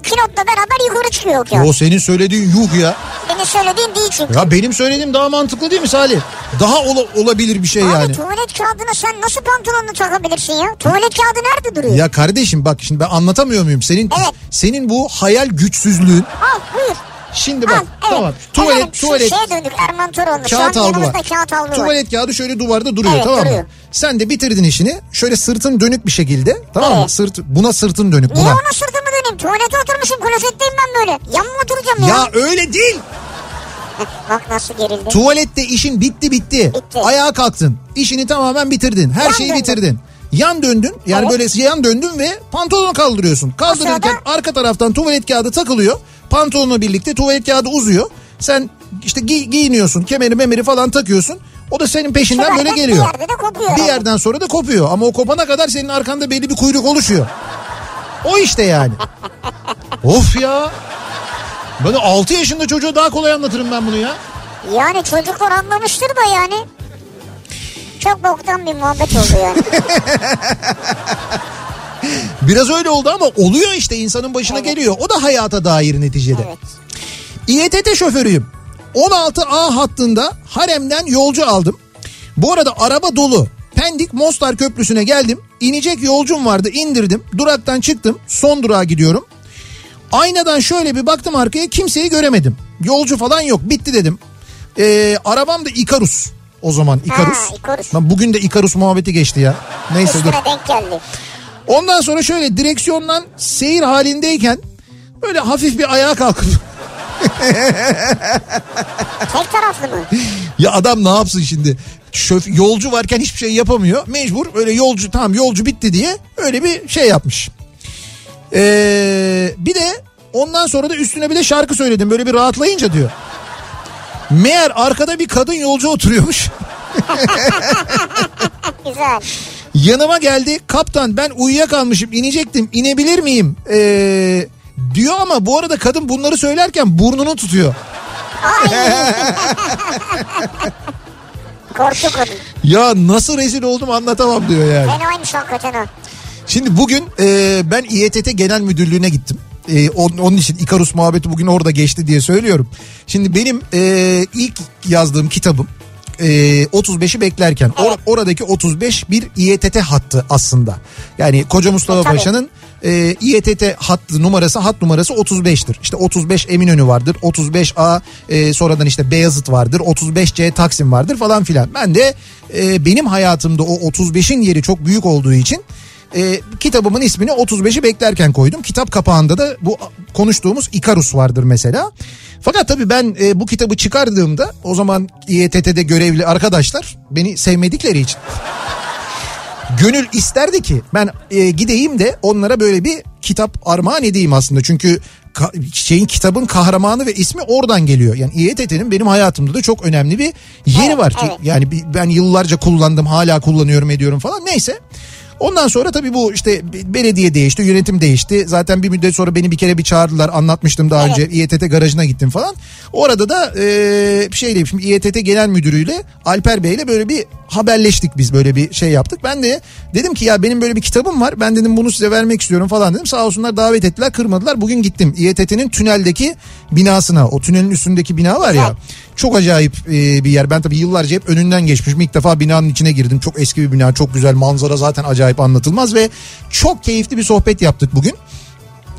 kilotla beraber yukarı çıkıyor o kağıt. O senin söylediğin yuh ya. Senin söylediğin değil çünkü. Ya benim söylediğim daha mantıklı değil mi Salih? Daha ola- olabilir bir şey Abi yani. tuvalet kağıdına sen nasıl pantolonunu takabilirsin ya? Tuvalet kağıdı nerede duruyor? Ya kardeşim bak şimdi ben anlatamıyor muyum? Senin Evet. senin bu hayal güçsüzlüğün. Al buyur. Şimdi Al bak evet. tamam. Tuvalet Efendim, tuvalet şeye döndük Erman Toroğlu. Kağıt yanımızda var. kağıt var. Tuvalet kağıdı şöyle duvarda duruyor Evet, tamam mı? duruyor. Sen de bitirdin işini. Şöyle sırtın dönük bir şekilde tamam mı? Evet. Sırt buna sırtın dönük Niye buna. ona sırtımı döneyim? Tuvalete oturmuşum klozetteyim ben böyle. Yan mı oturacağım ya? Ya öyle değil. Bak nasıl gerildi. Tuvalette işin bitti bitti. Bitti. Ayağa kalktın. İşini tamamen bitirdin. Her Yan şeyi döndüm. bitirdin. Yan döndün. Yani Evet. böyle yan döndün ve pantolonu kaldırıyorsun. Kaldırırken sırada- arka taraftan tuvalet kağıdı takılıyor. Pantolonla birlikte tuvalet kağıdı uzuyor. Sen işte gi- giyiniyorsun. Kemeri memeri falan takıyorsun. O da senin peşinden böyle bir geliyor. yerde de kopuyor Bir yerden sonra da kopuyor. Ama o kopana kadar senin arkanda belli bir kuyruk oluşuyor. O işte yani. of ya. Böyle 6 yaşında çocuğa daha kolay anlatırım ben bunu ya. Yani çocuklar anlamıştır da yani. Çok boktan bir muhabbet oldu yani. Biraz öyle oldu ama oluyor işte insanın başına geliyor. O da hayata dair neticede. evet. İETT şoförüyüm. 16A hattında haremden yolcu aldım. Bu arada araba dolu. Pendik Mostar Köprüsü'ne geldim. İnecek yolcum vardı indirdim. Duraktan çıktım. Son durağa gidiyorum. Aynadan şöyle bir baktım arkaya kimseyi göremedim. Yolcu falan yok bitti dedim. Ee, arabam da Ikarus. O zaman Ikarus. Ha, Ikarus. Lan bugün de Ikarus muhabbeti geçti ya. Neyse dur. Üstüne denk geldi. Ondan sonra şöyle direksiyondan seyir halindeyken böyle hafif bir ayağa kalkıp Tek taraflı mı? ya adam ne yapsın şimdi? Şöf, yolcu varken hiçbir şey yapamıyor. Mecbur öyle yolcu tamam yolcu bitti diye öyle bir şey yapmış. Ee, bir de ondan sonra da üstüne bir de şarkı söyledim böyle bir rahatlayınca diyor. Meğer arkada bir kadın yolcu oturuyormuş. Güzel. Yanıma geldi kaptan ben uyuyakalmışım inecektim inebilir miyim Ee, diyor ama bu arada kadın bunları söylerken burnunu tutuyor. Korktu kadın. Ya nasıl rezil oldum anlatamam diyor yani. Fenaymış hakikaten ha. Şimdi bugün e, ben İETT Genel Müdürlüğü'ne gittim. E, on- onun için İkarus muhabbeti bugün orada geçti diye söylüyorum. Şimdi benim e, ilk yazdığım kitabım e, 35'i beklerken or- oradaki 35 bir İETT hattı aslında. Yani Koca Mustafa E, tabii. Paşa'nın e, İETT hattı numarası hat numarası 35'tir. İşte 35 Eminönü vardır 35A e, sonradan işte Beyazıt vardır 35C Taksim vardır falan filan. Ben de e, benim hayatımda o 35'in yeri çok büyük olduğu için e, kitabımın ismini 35'i beklerken koydum. Kitap kapağında da bu konuştuğumuz Ikarus vardır mesela. Fakat tabii ben e, bu kitabı çıkardığımda o zaman İETT'de görevli arkadaşlar beni sevmedikleri için gönül isterdi ki ben e, gideyim de onlara böyle bir kitap armağan edeyim aslında. Çünkü ka- şeyin kitabın kahramanı ve ismi oradan geliyor. Yani İETT'nin benim hayatımda da çok önemli bir yeri Evet, var. evet. Yani ben yıllarca kullandım hala kullanıyorum ediyorum falan neyse. Ondan sonra tabii bu işte belediye değişti, yönetim değişti. Zaten bir müddet sonra beni bir kere bir çağırdılar. Anlatmıştım daha Evet. önce. İETT garajına gittim falan. Orada da e, şeyle şimdi İETT genel müdürüyle Alper Bey'le böyle bir haberleştik biz böyle bir şey yaptık. Ben de dedim ki ya benim böyle bir kitabım var. Ben dedim bunu size vermek istiyorum falan dedim. Sağ olsunlar davet ettiler, kırmadılar. Bugün gittim İETT'nin tüneldeki binasına. O tünelin üstündeki bina var ya. Çok acayip e, bir yer. Ben tabii yıllarca hep önünden geçmişim. İlk defa binanın içine girdim. Çok eski bir bina, çok güzel manzara zaten acayip anlatılmaz ve çok keyifli bir sohbet yaptık bugün.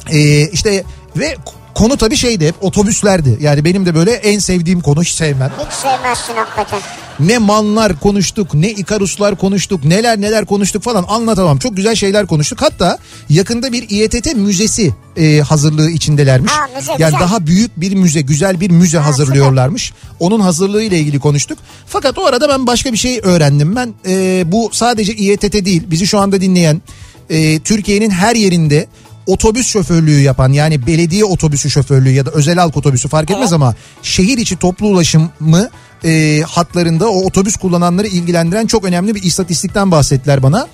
Ee, işte ve konu tabii şeydi hep otobüslerdi. Yani benim de böyle en sevdiğim konu hiç sevmem. Hiç sevmezsin hakikaten. Ne manlar konuştuk, ne ikaruslar konuştuk, neler neler konuştuk falan anlatamam. Çok güzel şeyler konuştuk. Hatta yakında bir İETT müzesi e, hazırlığı içindelermiş. Ha, müze yani güzel. daha büyük bir müze, güzel bir müze hazırlıyorlarmış. Onun hazırlığı ile ilgili konuştuk. Fakat o arada ben başka bir şey öğrendim. Ben e, bu sadece İETT değil, bizi şu anda dinleyen e, Türkiye'nin her yerinde otobüs şoförlüğü yapan yani belediye otobüsü şoförlüğü ya da özel halk otobüsü fark etmez ama şehir içi toplu ulaşımı e, hatlarında o otobüs kullananları ilgilendiren çok önemli bir istatistikten bahsettiler bana.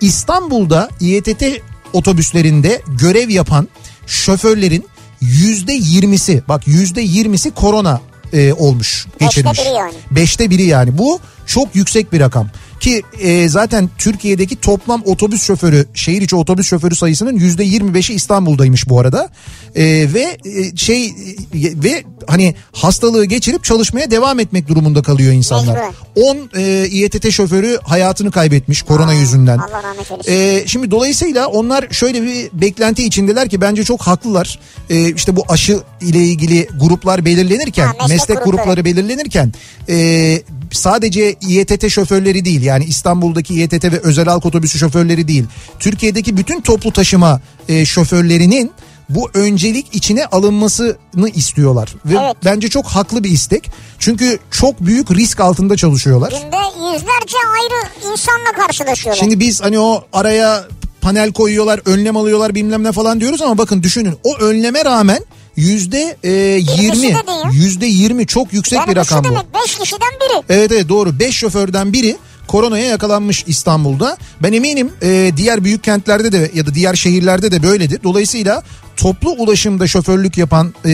İstanbul'da İETT otobüslerinde görev yapan şoförlerin yüzde yirmisi bak yüzde yirmisi korona e, olmuş Beşte geçirmiş. biri yani. Beşte biri yani bu çok yüksek bir rakam. Ki e, zaten Türkiye'deki toplam otobüs şoförü, şehir içi otobüs şoförü sayısının yüzde 25'i İstanbul'daymış bu arada. E, ve e, şey e, ve hani hastalığı geçirip çalışmaya devam etmek durumunda kalıyor insanlar. Mecburen. 10 e, İETT şoförü hayatını kaybetmiş korona yüzünden. Allah rahmet eylesin. Ee, şimdi dolayısıyla onlar şöyle bir beklenti içindeler ki bence çok haklılar. Ee, işte bu aşı ile ilgili gruplar belirlenirken, Ha, meslek meslek, grupları. grupları belirlenirken e, sadece İETT şoförleri değil yani İstanbul'daki İETT ve özel halk otobüsü şoförleri değil. Türkiye'deki bütün toplu taşıma e, şoförlerinin bu öncelik içine alınmasını istiyorlar. Ve Evet. bence çok haklı bir istek. Çünkü çok büyük risk altında çalışıyorlar. Günde yüzlerce ayrı insanla karşılaşıyorlar. Şimdi biz hani o araya panel koyuyorlar, önlem alıyorlar bilmem ne falan diyoruz ama bakın düşünün o önleme rağmen yüzde e, yirmi, yüzde yirmi çok yüksek yani bir rakam bu. demek 5 kişiden biri. Evet evet doğru 5 şoförden biri koronaya yakalanmış İstanbul'da. Ben eminim e, diğer büyük kentlerde de ya da diğer şehirlerde de böyledir. Dolayısıyla toplu ulaşımda şoförlük yapan e,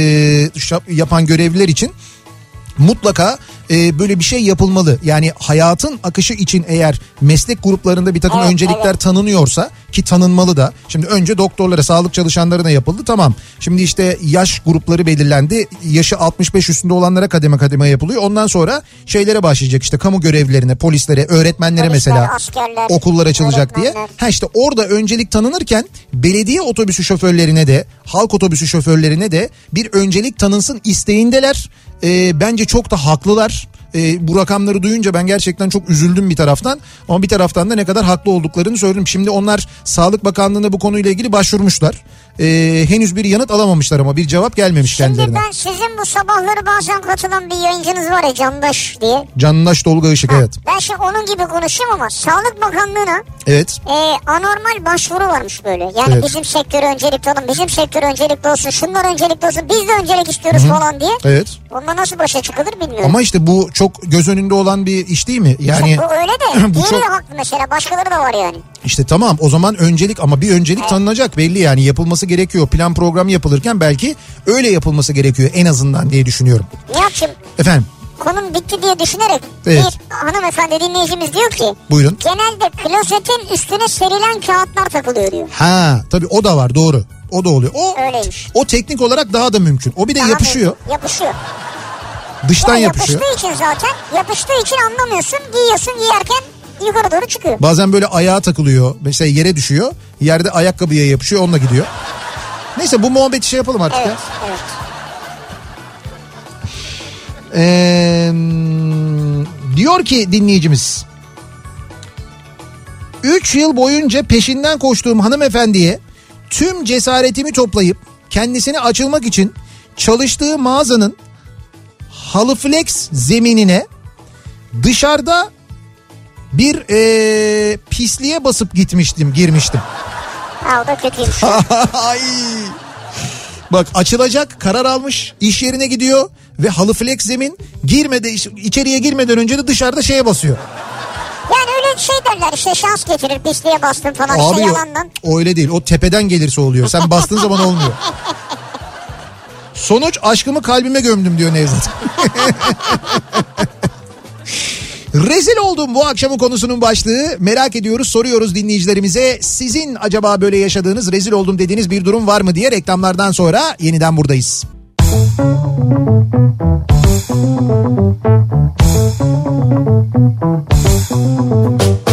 yapan görevliler için mutlaka e, böyle bir şey yapılmalı. Yani hayatın akışı için eğer meslek gruplarında bir takım Evet, öncelikler evet. tanınıyorsa ki tanınmalı da. Şimdi önce doktorlara, sağlık çalışanlarına yapıldı tamam. Şimdi işte yaş grupları belirlendi. Yaşı 65 üstünde olanlara kademe kademe yapılıyor. Ondan sonra şeylere başlayacak işte kamu görevlilerine, polislere, öğretmenlere Polisler, mesela askerler, okullar açılacak diye. Ha işte orada öncelik tanınırken belediye otobüsü şoförlerine de halk otobüsü şoförlerine de bir öncelik tanınsın isteğindeler. Ee, bence çok da haklılar. Ee, bu rakamları duyunca ben gerçekten çok üzüldüm bir taraftan. Ama bir taraftan da ne kadar haklı olduklarını söyledim. Şimdi onlar Sağlık Bakanlığı'na bu konuyla ilgili başvurmuşlar. Ee, henüz bir yanıt alamamışlar ama bir cevap gelmemiş Şimdi kendilerine. ben sizin bu sabahları bazen katılan bir yayıncınız var ya Candaş diye. Canlaş Tolga Işık evet. Ben şimdi onun gibi konuşayım ama Sağlık Bakanlığı'na Evet. e, anormal başvuru varmış böyle. Yani Evet. bizim sektör öncelikli olun, bizim sektör öncelikli olsun, şunlar öncelikli olsun, biz de öncelik istiyoruz falan diye. Evet. Onunla nasıl başa çıkılır bilmiyorum. Ama işte bu çok göz önünde olan bir iş değil mi? Yani bu öyle de Bu çok- haklı mesela başkaları da var yani. İşte tamam o zaman öncelik ama bir öncelik tanınacak belli yani yapılması gerekiyor. Plan program yapılırken belki öyle yapılması gerekiyor en azından diye düşünüyorum. Nihat'cığım Efendim konum bitti diye düşünerek Evet. bir hanımefendi dinleyicimiz diyor ki Buyurun. genelde klozetin üstüne serilen kağıtlar takılıyor diyor. Ha tabii o da var doğru. O da oluyor. O Öyleymiş. o teknik olarak daha da mümkün. O bir de Daha yapışıyor. bir- Yapışıyor. Dıştan Ya yapışıyor. Yapıştığı için zaten yapıştığı için anlamıyorsun giyiyorsun giyerken yukarı doğru çıkıyor. Bazen böyle ayağa takılıyor. Mesela yere düşüyor. Yerde ayakkabıya yapışıyor onunla gidiyor. Neyse bu muhabbeti şey yapalım artık Evet ya. evet. Ee, diyor ki dinleyicimiz. 3 yıl boyunca peşinden koştuğum hanımefendiye tüm cesaretimi toplayıp kendisine açılmak için çalıştığı mağazanın halıflex zeminine dışarıda bir ee, pisliğe basıp gitmiştim, girmiştim. Ha o da kötüymüş. Ay. Bak açılacak karar almış iş yerine gidiyor ve halı flex zemin girmedi içeriye girmeden önce de dışarıda şeye basıyor. yani öyle şey derler işte şans getirir pisliğe bastın falan Abi işte yalandan. o öyle değil o tepeden gelirse oluyor sen bastığın zaman olmuyor. Sonuç aşkımı kalbime gömdüm diyor Nevzat. Rezil oldum bu akşamın konusunun başlığı. Merak ediyoruz, soruyoruz dinleyicilerimize. Sizin acaba böyle yaşadığınız, rezil oldum dediğiniz bir durum var mı diye reklamlardan sonra yeniden buradayız. Kafa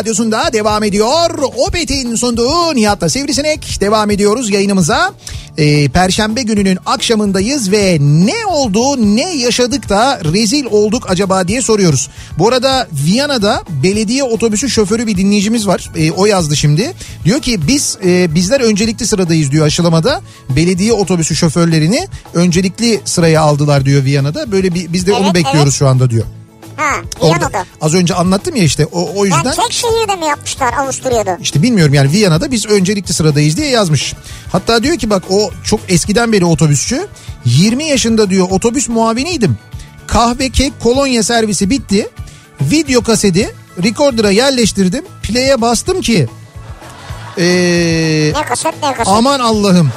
radyosunda devam ediyor. Opet'in sunduğu Nihat'la Sivrisinek devam ediyoruz yayınımıza. Ee, Perşembe gününün akşamındayız ve ne oldu ne yaşadık da rezil olduk acaba diye soruyoruz. Bu arada Viyana'da belediye otobüsü şoförü bir dinleyicimiz var. Ee, o yazdı şimdi. Diyor ki biz e, bizler öncelikli sıradayız diyor aşılamada. Belediye otobüsü şoförlerini öncelikli sıraya aldılar diyor Viyana'da. Böyle bir biz de onu Evet, bekliyoruz evet. şu anda diyor. Ha Orada Viyana'da. az önce anlattım ya işte o, o Yani yüzden tek şehirde mi yapmışlar Avusturya'da? işte bilmiyorum yani Viyana'da biz öncelikli sıradayız diye yazmış. Hatta diyor ki bak o çok eskiden beri otobüsçü 20 yaşında diyor otobüs muaviniydim. Kahve kek kolonya servisi bitti. Video kaseti recorder'a yerleştirdim. Play'e bastım ki ee, Ne kaset ne kaset. aman Allah'ım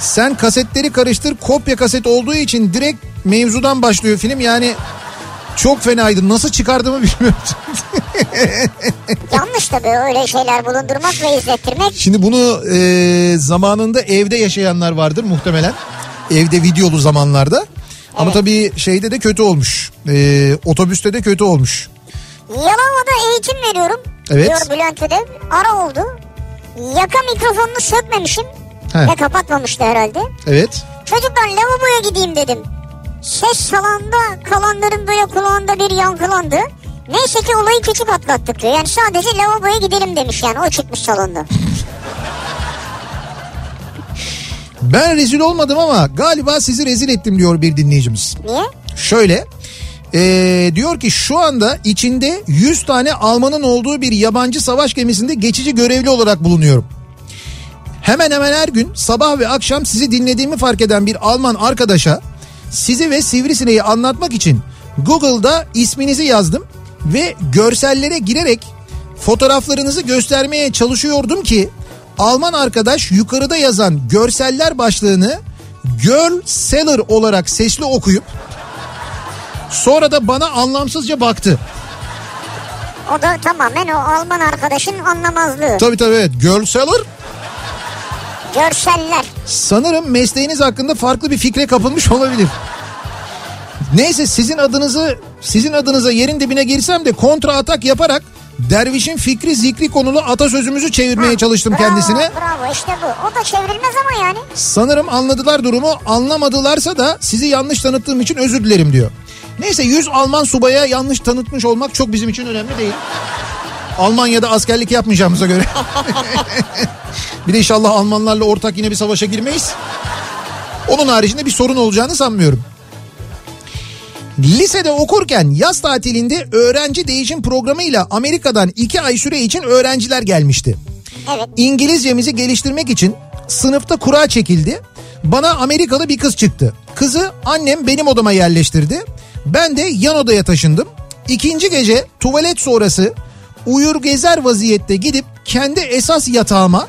sen kasetleri karıştır kopya kaset olduğu için direkt mevzudan başlıyor film yani çok fenaydı nasıl çıkardığımı bilmiyorum. Yanlış tabii öyle şeyler bulundurmak ve izlettirmek. Şimdi bunu e, zamanında evde yaşayanlar vardır muhtemelen. Evde videolu zamanlarda. Ama Evet. tabii şeyde de kötü olmuş. E, otobüste de kötü olmuş. Yalova'da eğitim veriyorum. Evet. Diyor Bülent Ödev. Ara oldu. Yaka mikrofonunu sökmemişim. He. Ve kapatmamıştı herhalde. Evet. Çocuklar lavaboya gideyim dedim. Ses salonda kalanların böyle kulağında bir yankılandı. Neyse ki olayı küçük atlattık diyor. Yani sadece lavaboya gidelim demiş yani o çıkmış salonda. Ben rezil olmadım ama galiba sizi rezil ettim diyor bir dinleyicimiz. Niye? Şöyle e, diyor ki şu anda içinde 100 tane Almanın olduğu bir yabancı savaş gemisinde geçici görevli olarak bulunuyorum. Hemen hemen her gün sabah ve akşam sizi dinlediğimi fark eden bir Alman arkadaşa sizi ve Sivrisineği anlatmak için Google'da isminizi yazdım ve görsellere girerek fotoğraflarınızı göstermeye çalışıyordum ki Alman arkadaş yukarıda yazan görseller başlığını Girl Seller olarak sesli okuyup sonra da bana anlamsızca baktı. O da tamamen o Alman arkadaşın anlamazlığı. Tabii tabii evet Girl Seller Görseller. sanırım mesleğiniz hakkında farklı bir fikre kapılmış olabilir. Neyse sizin adınızı sizin adınıza yerin dibine girsem de kontra atak yaparak dervişin fikri zikri konulu atasözümüzü çevirmeye çalıştım Bravo, kendisine. Bravo işte bu. O da çevrilmez ama yani. Sanırım anladılar durumu anlamadılarsa da sizi yanlış tanıttığım için özür dilerim diyor. Neyse 100 Alman subaya yanlış tanıtmış olmak çok bizim için önemli değil. Almanya'da askerlik yapmayacağımıza göre. bir de inşallah Almanlarla ortak yine bir savaşa girmeyiz. Onun haricinde bir sorun olacağını sanmıyorum. Lisede okurken yaz tatilinde öğrenci değişim programıyla Amerika'dan iki ay süre için öğrenciler gelmişti. Evet. İngilizcemizi geliştirmek için sınıfta kura çekildi. Bana Amerikalı bir kız çıktı. Kızı annem benim odama yerleştirdi. Ben de yan odaya taşındım. İkinci gece tuvalet sonrası uyur gezer vaziyette gidip kendi esas yatağıma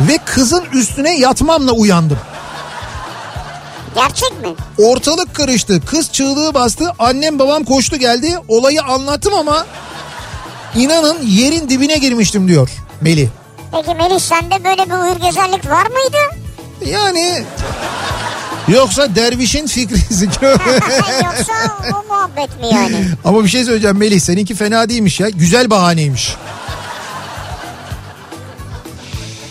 ve kızın üstüne yatmamla uyandım. Gerçek mi? Ortalık karıştı. Kız çığlığı bastı. Annem babam koştu geldi. Olayı anlattım ama inanın yerin dibine girmiştim diyor Melih. Peki Melih sende böyle bir uyur gezerlik var mıydı? Yani yoksa dervişin fikri Yoksa o muhabbet mi yani? Ama bir şey söyleyeceğim Melih seninki fena değilmiş ya. Güzel bahaneymiş.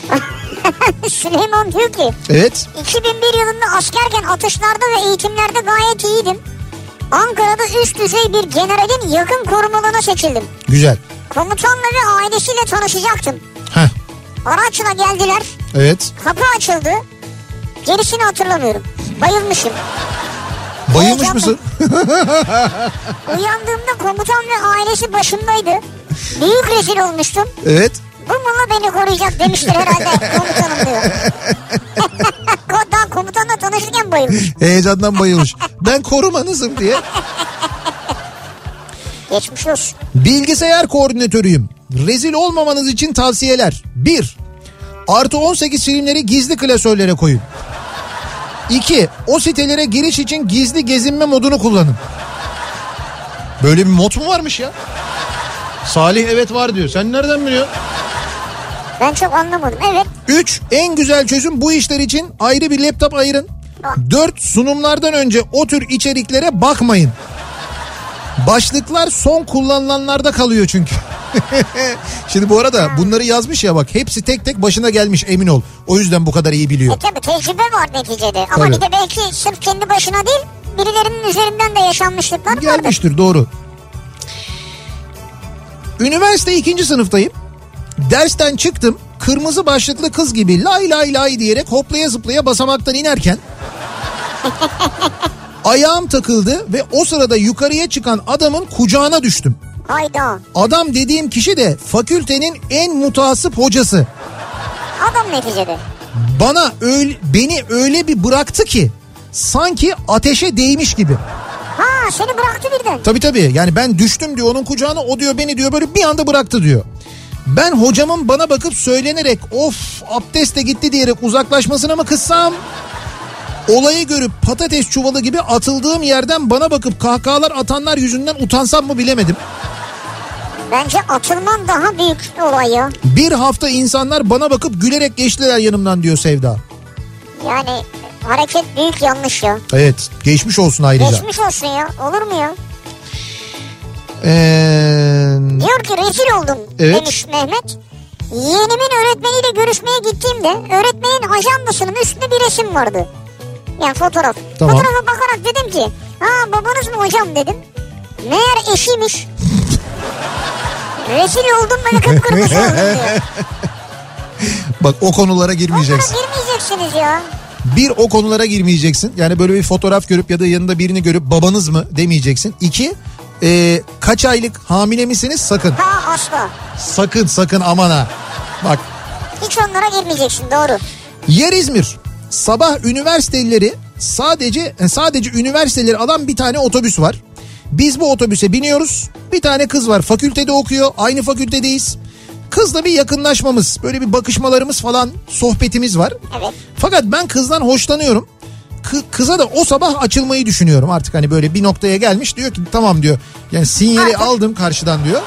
Süleyman diyor ki Evet. 2001 yılında askerken atışlarda ve eğitimlerde gayet iyiydim. Ankara'da üst düzey bir generalin yakın korumalığına seçildim. Güzel. Komutanla ve ailesiyle tanışacaktım. Heh. Araçla geldiler. Evet. Kapı açıldı. Gerisini hatırlamıyorum. Bayılmışım. Bayılmış mısın? Uyandığımda komutan ve ailesi başımdaydı. Büyük rezil olmuştum. Evet. Bu mala beni koruyacak demiştir herhalde komutanım diyor. Daha komutanla tanışırken bayılmış. Heyecandan bayılmış. Ben korumanızım diye. Geçmiş olsun. Bilgisayar koordinatörüyüm. Rezil olmamanız için tavsiyeler. 1. Artı 18 filmleri gizli klasörlere koyun. 2. O sitelere giriş için gizli gezinme modunu kullanın. Böyle bir mod mu varmış ya? Salih evet var diyor. Sen nereden biliyorsun? Ben çok anlamadım. Evet. 3. En güzel çözüm bu işler için ayrı bir laptop ayırın. 4. Sunumlardan önce o tür içeriklere bakmayın. Başlıklar son kullanılanlarda kalıyor çünkü. Şimdi bu arada bunları yazmış ya bak hepsi tek tek başına gelmiş emin ol. O yüzden bu kadar iyi biliyor. E tabi tecrübe var neticede. Ama Tabii. bir de belki sırf kendi başına değil birilerinin üzerinden de yaşanmışlıklar vardır. Gelmiştir doğru. Üniversite ikinci sınıftayım. Dersten çıktım. Kırmızı başlıklı kız gibi lay lay lay diyerek hoplaya zıplaya basamaktan inerken ayağım takıldı ve o sırada yukarıya çıkan adamın kucağına düştüm. Hayda. Adam dediğim kişi de fakültenin en mutasip hocası. Adam neticede. Bana öyle, beni öyle bir bıraktı ki sanki ateşe değmiş gibi. Ha seni bıraktı birden. Tabii tabii yani ben düştüm diyor onun kucağına o diyor beni diyor böyle bir anda bıraktı diyor. Ben hocamın bana bakıp söylenerek of abdest de gitti diyerek uzaklaşmasına mı kızsam? Olayı görüp patates çuvalı gibi atıldığım yerden bana bakıp kahkahalar atanlar yüzünden utansam mı bilemedim. Bence atılman daha büyük olay ya. Bir hafta insanlar bana bakıp gülerek geçtiler yanımdan diyor Sevda. Yani hareket büyük yanlış ya. Evet geçmiş olsun ayrıca. Geçmiş olsun ya. Olur mu ya? Ee, Diyor ki rezil oldum Evet. demiş Mehmet. Yeğenimin öğretmeniyle görüşmeye gittiğimde öğretmenin ajandasının üstünde bir resim vardı. Yani fotoğraf. Tamam. Fotoğrafa bakarak dedim ki ha babanız mı hocam dedim. Meğer eşiymiş. rezil oldum böyle kıpkırmızı oldum diyor. bak o konulara Onlara girmeyeceksin. girmeyeceksiniz ya. Bir o konulara girmeyeceksin. Yani böyle bir fotoğraf görüp ya da yanında birini görüp babanız mı demeyeceksin. İki e, kaç aylık hamile misiniz sakın. Ha asla. Sakın sakın aman ha. Bak Hiç onlara girmeyeceksin doğru. yer İzmir. Sabah üniversitelileri sadece e, sadece üniversiteleri alan bir tane otobüs var. Biz bu otobüse biniyoruz. Bir tane kız var fakültede okuyor. Aynı fakültedeyiz. Kızla bir yakınlaşmamız, böyle bir bakışmalarımız falan, sohbetimiz var. Evet. Fakat ben kızdan hoşlanıyorum. Kı- kıza da o sabah açılmayı düşünüyorum artık hani böyle bir noktaya gelmiş diyor ki tamam diyor. Yani sinyali Artık- aldım karşıdan diyor.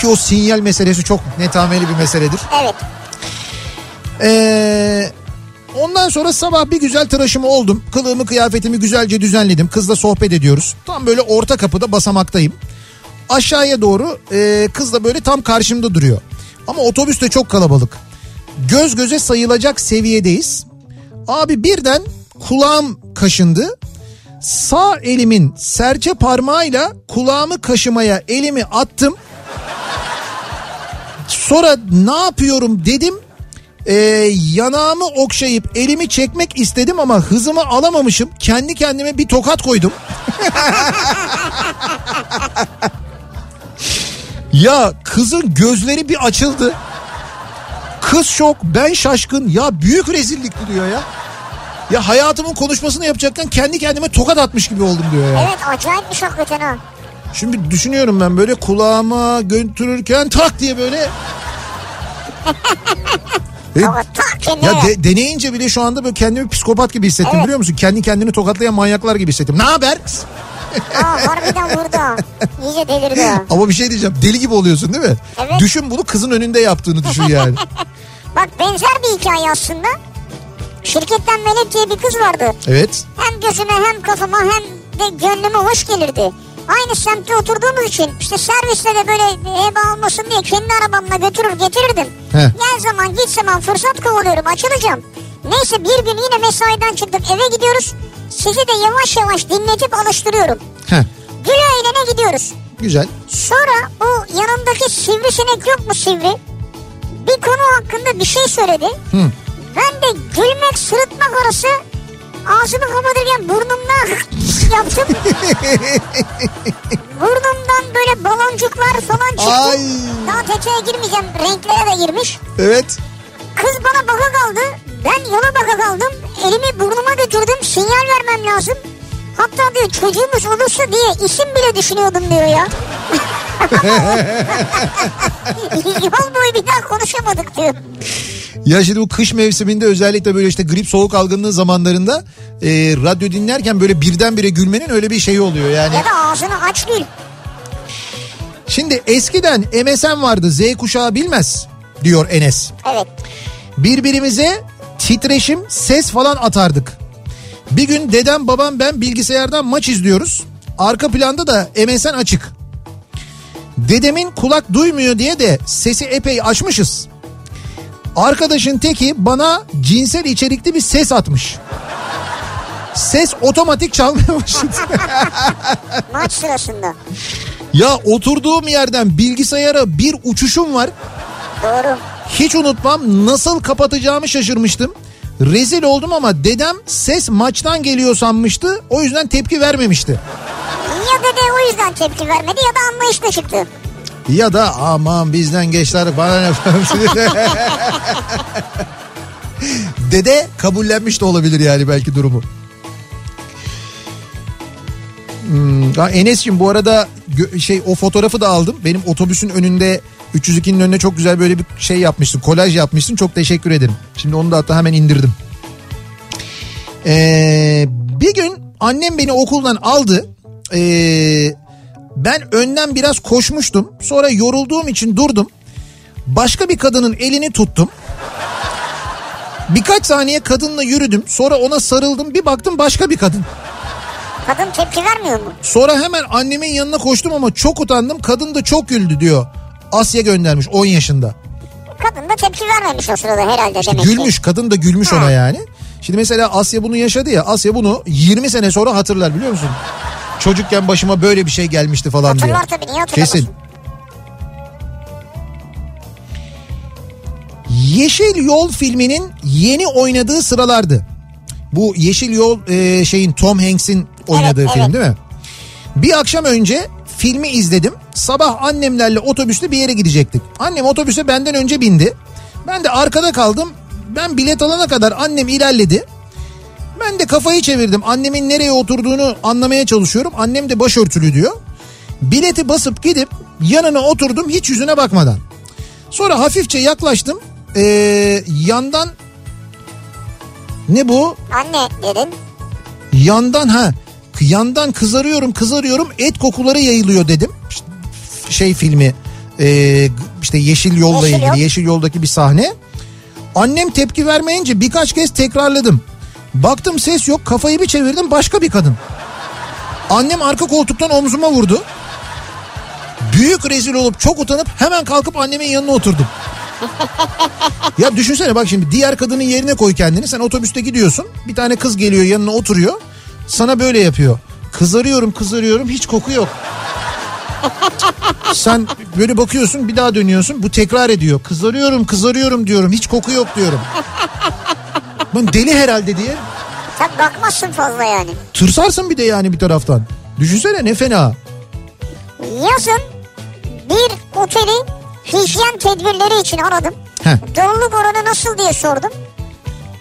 Ki o sinyal meselesi çok netameli bir meseledir. Evet. Ee, ondan sonra sabah bir güzel tıraşımı oldum. Kılığımı kıyafetimi güzelce düzenledim. Kızla sohbet ediyoruz. Tam böyle orta kapıda basamaktayım. Aşağıya doğru e, kız da böyle tam karşımda duruyor. Ama otobüs de çok kalabalık. Göz göze sayılacak seviyedeyiz. Abi birden kulağım kaşındı. Sağ elimin serçe parmağıyla kulağımı kaşımaya elimi attım. Sonra ne yapıyorum dedim. Ee, yanağımı okşayıp elimi çekmek istedim ama hızımı alamamışım. Kendi kendime bir tokat koydum. ya kızın gözleri bir açıldı. Kız şok ben şaşkın ya büyük rezillik diyor ya. Ya hayatımın konuşmasını yapacakken kendi kendime tokat atmış gibi oldum diyor ya. Evet acayipmiş hakikaten ha. Şimdi düşünüyorum ben böyle kulağıma götürürken tak diye böyle... E, Ama tak kendine. ya de- deneyince bile şu anda böyle kendimi psikopat gibi hissettim Evet. biliyor musun? Kendi kendini tokatlayan manyaklar gibi hissettim. Ne haber? Aa, harbiden vurdu. İyice delirdi. Ama bir şey diyeceğim deli gibi oluyorsun değil mi? Evet. Düşün bunu kızın önünde yaptığını düşün yani. Bak benzer bir hikaye aslında. Şirketten Melek diye bir kız vardı. evet. Hem gözüme hem kafama hem de gönlüme hoş gelirdi. Aynı semtte oturduğumuz için işte serviste de böyle heba olmasın diye kendi arabamla götürür getirirdim. Heh. Gel zaman git zaman fırsat kovalıyorum açılacağım. Neyse bir gün yine mesaiden çıktık eve gidiyoruz. Sizi de yavaş yavaş dinletip alıştırıyorum. Heh, Güle eğlene gidiyoruz. güzel. Sonra bu yanındaki sivrisinek yok mu sivri? Bir konu hakkında bir şey söyledi. Hı. Ben de gülmek sırıtmak arası ağzımı kapatırken burnumdan yaptım. Burnumdan böyle baloncuklar falan çıktı. Ay. Daha detaya girmeyeceğim. Renklere de girmiş. Evet. Kız bana baka kaldı. Ben yola baka kaldım. Elimi burnuma götürdüm. Sinyal vermem lazım. Hatta diyor çocuğumuz olursa diye isim bile düşünüyordum diyor ya. Yol boyu bir daha konuşamadık diyor. Ya şimdi bu kış mevsiminde özellikle böyle işte grip soğuk algınlığı zamanlarında e, radyo dinlerken böyle birdenbire gülmenin öyle bir şeyi oluyor yani. Ya da ağzını aç gül. Şimdi eskiden MSN vardı Z kuşağı bilmez diyor Enes. Evet. Birbirimize titreşim ses falan atardık. Bir gün dedem babam ben bilgisayardan maç izliyoruz. Arka planda da MSN açık. Dedemin kulak duymuyor diye de sesi epey açmışız. Arkadaşın teki bana cinsel içerikli bir ses atmış. Ses otomatik çalmaya başladı. Maç sırasında. ya oturduğum yerden bilgisayara bir uçuşum var. Doğru. Hiç unutmam nasıl kapatacağımı şaşırmıştım. Rezil oldum ama dedem ses maçtan geliyor sanmıştı. O yüzden tepki vermemişti. Ya dede o yüzden tepki vermedi ya da anlayışla çıktı. Ya da aman bizden geçler bana ne Dede kabullenmiş de olabilir yani belki durumu. Hmm, ha, Enes'ciğim bu arada şey o fotoğrafı da aldım. Benim otobüsün önünde 302'nin önüne çok güzel böyle bir şey yapmışsın. Kolaj yapmışsın. Çok teşekkür ederim. Şimdi onu da hatta hemen indirdim. Ee, bir gün annem beni okuldan aldı. Ee, ben önden biraz koşmuştum. Sonra yorulduğum için durdum. Başka bir kadının elini tuttum. Birkaç saniye kadınla yürüdüm. Sonra ona sarıldım. Bir baktım başka bir kadın. Kadın tepki vermiyor mu? Sonra hemen annemin yanına koştum ama çok utandım. Kadın da çok güldü diyor. Asya göndermiş 10 yaşında. Kadın da tepki vermemiş o sırada herhalde demek ki. Gülmüş kadın da gülmüş ona yani. Şimdi mesela Asya bunu yaşadı ya. Asya bunu 20 sene sonra hatırlar biliyor musun? Çocukken başıma böyle bir şey gelmişti falan diye. Hatırlar tabii niye? Kesin. Yeşil Yol filminin yeni oynadığı sıralardı. Bu Yeşil Yol e, şeyin Tom Hanks'in oynadığı Evet, film evet. değil mi? Bir akşam önce filmi izledim. Sabah annemlerle otobüste bir yere gidecektik. Annem otobüse benden önce bindi. Ben de arkada kaldım. Ben bilet alana kadar annem ilerledi. Ben de kafayı çevirdim. Annemin nereye oturduğunu anlamaya çalışıyorum. Annem de başörtülü diyor. Bileti basıp gidip yanına oturdum hiç yüzüne bakmadan. Sonra hafifçe yaklaştım. Ee, yandan ne bu? Anne dedin. Yandan ha yandan kızarıyorum kızarıyorum et kokuları yayılıyor dedim. Şey filmi e, işte Yeşil Yol'la Yeşil ilgili Yol. Yeşil Yol'daki bir sahne. Annem tepki vermeyince birkaç kez tekrarladım. Baktım ses yok kafayı bir çevirdim başka bir kadın. Annem arka koltuktan omzuma vurdu. Büyük rezil olup çok utanıp hemen kalkıp annemin yanına oturdum. ya düşünsene bak şimdi diğer kadının yerine koy kendini. Sen otobüste gidiyorsun. Bir tane kız geliyor yanına oturuyor. Sana böyle yapıyor. Kızarıyorum kızarıyorum hiç koku yok. Sen böyle bakıyorsun bir daha dönüyorsun. Bu tekrar ediyor. Kızarıyorum kızarıyorum diyorum. Hiç koku yok diyorum. Ben deli herhalde diye. Tabii bakmazsın fazla yani. Tırsarsın bir de yani bir taraftan. Düşünsene ne fena. Yazın bir oteli hijyen tedbirleri için aradım. Heh. Doluluk oranı nasıl diye sordum.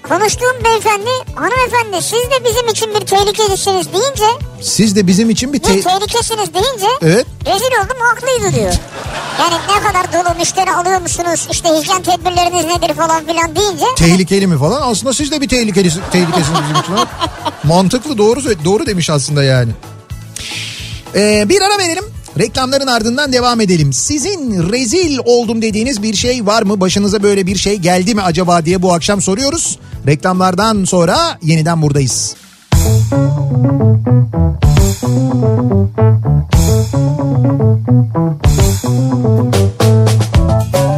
Konuştuğum beyefendi hanımefendi siz de bizim için bir tehlikelisiniz deyince Siz de bizim için bir bir te- tehlikesiniz deyince Evet. rezil oldum haklıydı diyor. Yani ne kadar dolu müşteri alıyor musunuz işte hijyen tedbirleriniz nedir falan filan deyince tehlikeli mi falan. Aslında siz de bir tehlikeli tehlikesiniz bizim için. Mantıklı doğru doğru demiş aslında yani. Ee, bir ara verelim. Reklamların ardından devam edelim. Sizin rezil oldum dediğiniz bir şey var mı? Başınıza böyle bir şey geldi mi acaba diye bu akşam soruyoruz. Reklamlardan sonra yeniden buradayız. Kafa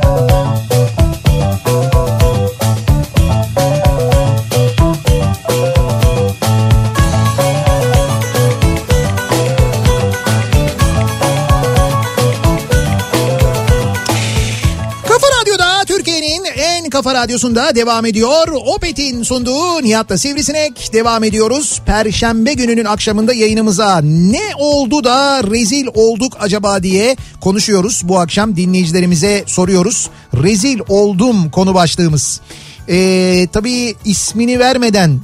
kafa radyosunda devam ediyor. Opet'in sunduğu Nihat'la Sivrisinek devam ediyoruz. Perşembe gününün akşamında yayınımıza ne oldu da rezil olduk acaba diye konuşuyoruz. Bu akşam dinleyicilerimize soruyoruz. Rezil oldum konu başlığımız. Ee, tabii ismini vermeden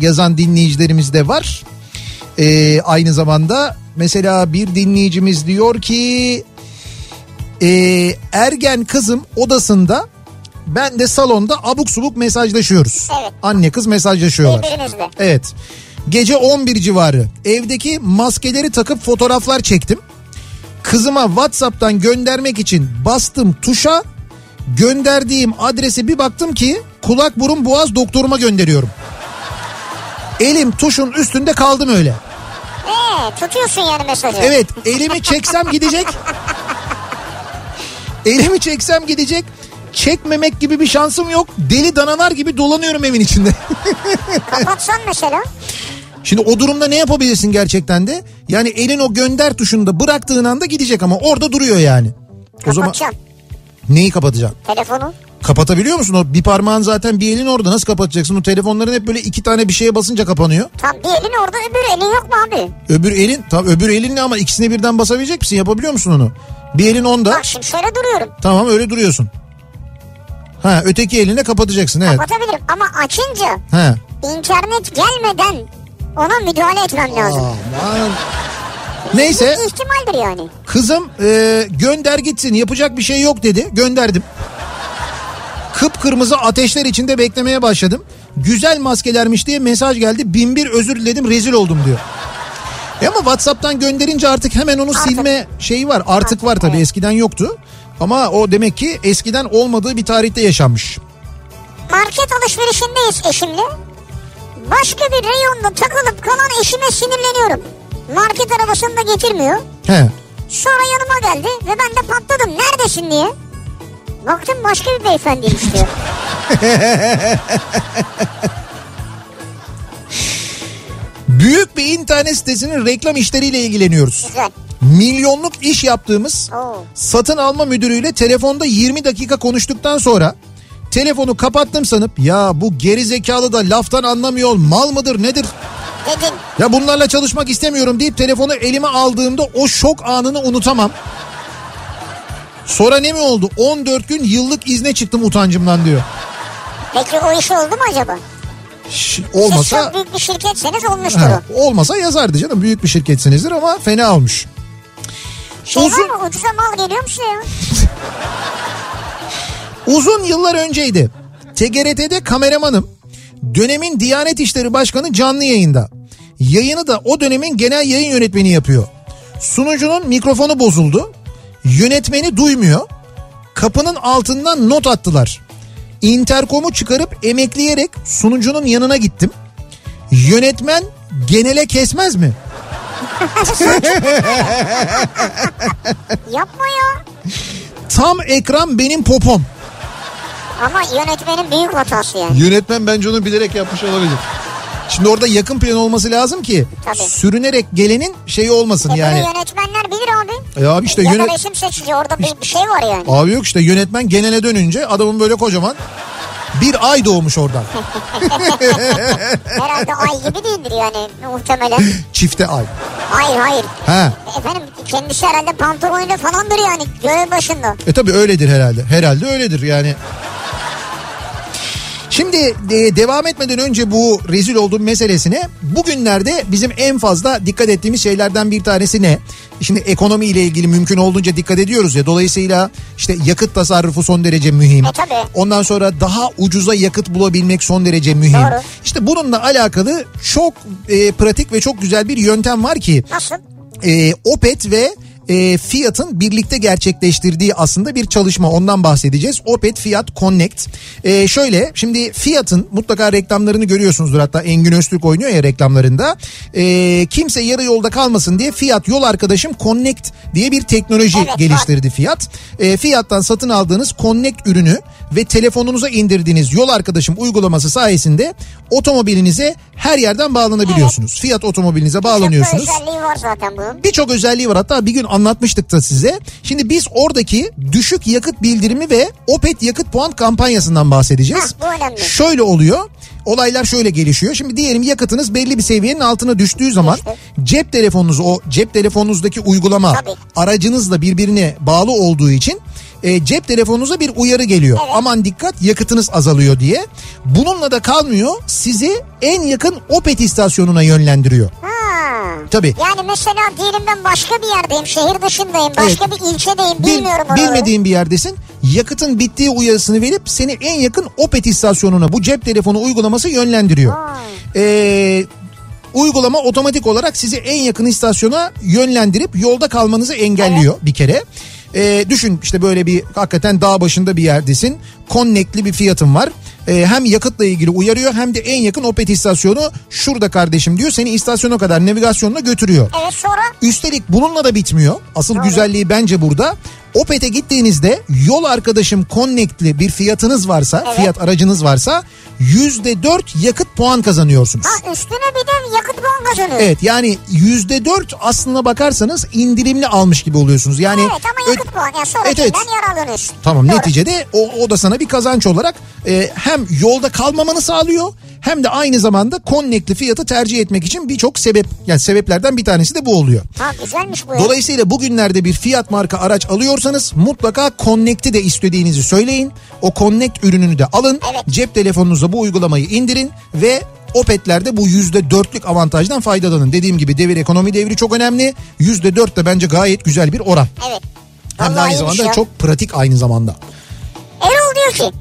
yazan dinleyicilerimiz de var. Ee, aynı zamanda mesela bir dinleyicimiz diyor ki ee, ergen kızım odasında ben de salonda abuk subuk mesajlaşıyoruz. Evet. Anne kız mesajlaşıyorlar. birbirinizle. Evet. Gece 11 civarı evdeki maskeleri takıp fotoğraflar çektim. Kızıma WhatsApp'tan göndermek için bastım tuşa. Gönderdiğim adrese bir baktım ki kulak burun boğaz doktoruma gönderiyorum. Elim tuşun üstünde kaldım öyle. Ee, tutuyorsun yani mesajı. Evet elimi çeksem gidecek. Elimi çeksem gidecek. Çekmemek gibi bir şansım yok. Deli dananar gibi dolanıyorum evin içinde. Kapatsan mesela. Şimdi o durumda ne yapabilirsin gerçekten de? Yani elin o gönder tuşunda bıraktığın anda gidecek ama orada duruyor yani. O zaman neyi kapatacaksın? telefonu. Kapatabiliyor musun? O bir parmağın zaten bir elin orada nasıl kapatacaksın? O telefonların hep böyle iki tane bir şeye basınca kapanıyor. Tam bir elin orada öbür elin yok mu abi? Öbür elin tam öbür elinle ama ikisini birden basabilecek misin? Yapabiliyor musun onu? Bir elin onda. Bak şimdi şöyle duruyorum. Tamam öyle duruyorsun. Ha öteki eline kapatacaksın evet. Kapatabilirim ama açınca Ha. internet gelmeden ona müdahale etmem lazım. Aman. Neyse Bir ihtimaldir yani. kızım e, gönder gitsin yapacak bir şey yok dedi gönderdim. Kıpkırmızı ateşler içinde beklemeye başladım. Güzel maskelermiş diye mesaj geldi. Bin bir özür diledim rezil oldum diyor. E ama Whatsapp'tan gönderince artık hemen onu Artık. silme şeyi var. Artık var tabii evet. eskiden yoktu. Ama o demek ki eskiden olmadığı bir tarihte yaşanmış. Market alışverişindeyiz eşimle. Başka bir reyonda takılıp kalan eşime sinirleniyorum. Market arabasını da getirmiyor. He. Sonra yanıma geldi ve ben de patladım. Neredesin diye. Baktım başka bir beyefendiymiş diyor. Büyük bir internet sitesinin reklam işleriyle ilgileniyoruz. Güzel. Milyonluk iş yaptığımız Oo. satın alma müdürüyle telefonda 20 dakika konuştuktan sonra telefonu kapattım sanıp ya bu geri zekalı da laftan anlamıyor mal mıdır nedir? Dedin. Ya bunlarla çalışmak istemiyorum deyip telefonu elime aldığımda o şok anını unutamam. Sonra ne mi oldu? 14 gün yıllık izne çıktım utancımdan diyor. Peki o iş oldu mu acaba? Ş- Siz olmasa çok büyük bir şirketseniz olmuştur o. olmasa yazardı canım büyük bir şirketsinizdir ama fena olmuş. Şey uzun- var mı ucuza mal geliyor mu size ya? Uzun yıllar önceydi. TGRT'de kameramanım. Dönemin Diyanet İşleri Başkanı canlı yayında. Yayını da o dönemin genel yayın yönetmeni yapıyor. Sunucunun mikrofonu bozuldu. Yönetmeni duymuyor. Kapının altından not attılar. Interkomu çıkarıp emekleyerek sunucunun yanına gittim. Yönetmen genele kesmez mi? Yapma ya. Tam ekran benim popom. Ama yönetmenin büyük hatası yani. Yönetmen bence onu bilerek yapmış olabilir. Şimdi orada yakın plan olması lazım ki Tabii. sürünerek gelenin şeyi olmasın E yani. yönetmenler bilir abi. E abi işte ya yönet- resim seçici orada bir, bir şey var yani. Abi yok işte yönetmen genele dönünce adamın böyle kocaman bir ay doğmuş oradan. Herhalde ay gibi değildir yani muhtemelen. Çifte ay. Hayır hayır. Ha. Efendim kendisi herhalde pantolonuyla falandır yani görev başında. E tabi öyledir herhalde. Herhalde öyledir yani. Şimdi e, devam etmeden önce bu rezil olduğum meselesine bugünlerde bizim en fazla dikkat ettiğimiz şeylerden bir tanesi ne? Şimdi ekonomi ile ilgili mümkün olduğunca dikkat ediyoruz ya dolayısıyla işte yakıt tasarrufu son derece mühim. E, tabii. Ondan sonra daha ucuza yakıt bulabilmek son derece mühim. Doğru. İşte bununla alakalı çok e, pratik ve çok güzel bir yöntem var ki Nasıl? e, Opet ve e, Fiat'ın birlikte gerçekleştirdiği aslında bir çalışma ondan bahsedeceğiz. Opet Fiat Connect. E, şöyle şimdi Fiat'ın mutlaka reklamlarını görüyorsunuzdur hatta Engin Öztürk oynuyor ya reklamlarında. E, kimse yarı yolda kalmasın diye Fiat yol arkadaşım Connect diye bir teknoloji Evet, geliştirdi Fiat. E, Fiat'tan satın aldığınız Connect ürünü ve telefonunuza indirdiğiniz yol arkadaşım uygulaması sayesinde otomobilinize her yerden bağlanabiliyorsunuz. Fiat otomobilinize bağlanıyorsunuz. Çok özelliği var zaten bunun. Birçok özelliği var hatta bir gün anlatmıştık da size. Şimdi biz oradaki düşük yakıt bildirimi ve Opet yakıt puan kampanyasından bahsedeceğiz. Önemli. Şöyle oluyor. Olaylar şöyle gelişiyor. Şimdi diyelim yakıtınız belli bir seviyenin altına düştüğü zaman Düştü. cep telefonunuz o cep telefonunuzdaki uygulama Tabii. aracınızla birbirine bağlı olduğu için e, cep telefonunuza bir uyarı geliyor. Evet. Aman dikkat yakıtınız azalıyor diye. Bununla da kalmıyor. Sizi en yakın Opet istasyonuna yönlendiriyor. Ha. Tabii. Yani mesela diyelim ben başka bir yerdeyim, şehir dışındayım, başka Evet. bir ilçedeyim, Bil- bilmiyorum oraları. bilmediğin bir yerdesin. Yakıtın bittiği uyarısını verip seni en yakın Opet istasyonuna bu cep telefonu uygulaması yönlendiriyor. Ee, uygulama otomatik olarak sizi en yakın istasyona yönlendirip yolda kalmanızı engelliyor bir kere. Ee, düşün işte böyle bir hakikaten dağ başında bir yerdesin. Connect'li bir fiyatın var. Ee, hem yakıtla ilgili uyarıyor hem de en yakın Opet istasyonu şurada kardeşim diyor. Seni istasyona kadar navigasyonla götürüyor. Evet sonra Üstelik bununla da bitmiyor. Asıl güzelliği bence burada. Opet'e gittiğinizde yol arkadaşım Connect'li bir fiyatınız varsa, Evet. fiyat aracınız varsa %4 yakıt puan kazanıyorsunuz. ha üstüne bir de yakıt puan kazanıyor. Evet yani %4 aslına bakarsanız indirimli almış gibi oluyorsunuz. Yani Evet ama yakıt ö- puan yani Evet, sonrakinden evet. yararlanıyorsun. Tamam Doğru. neticede o, o da sana bir kazanç olarak e, hem yolda kalmamanı sağlıyor hem de aynı zamanda Connect'li fiyatı tercih etmek için birçok sebep yani sebeplerden bir tanesi de bu oluyor. Ha güzelmiş bu ya. Dolayısıyla bugünlerde bir Fiat marka araç alıyorsanız mutlaka Connect'i de istediğinizi söyleyin. O Connect ürününü de alın. Evet. Cep telefonunuza bu uygulamayı indirin ve Opet'lerde bu yüzde dörtlük avantajdan faydalanın. Dediğim gibi devir ekonomi devri çok önemli. Yüzde dört de bence gayet güzel bir oran. Evet. Hem de aynı zamanda ya. çok pratik aynı zamanda. Erol diyor ki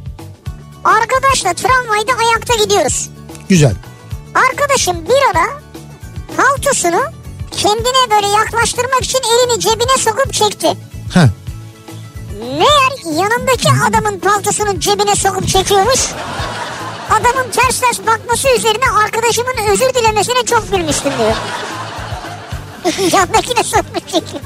arkadaşla tramvayda ayakta gidiyoruz. Güzel. Arkadaşım bir ara paltosunu kendine böyle yaklaştırmak için elini cebine sokup çekti. Heh. Meğer yanındaki adamın paltosunu cebine sokup çekiyormuş. Adamın ters ters bakması üzerine arkadaşımın özür dilemesine çok gülmüştüm diyor. Yandakine sokmuş çekiyor.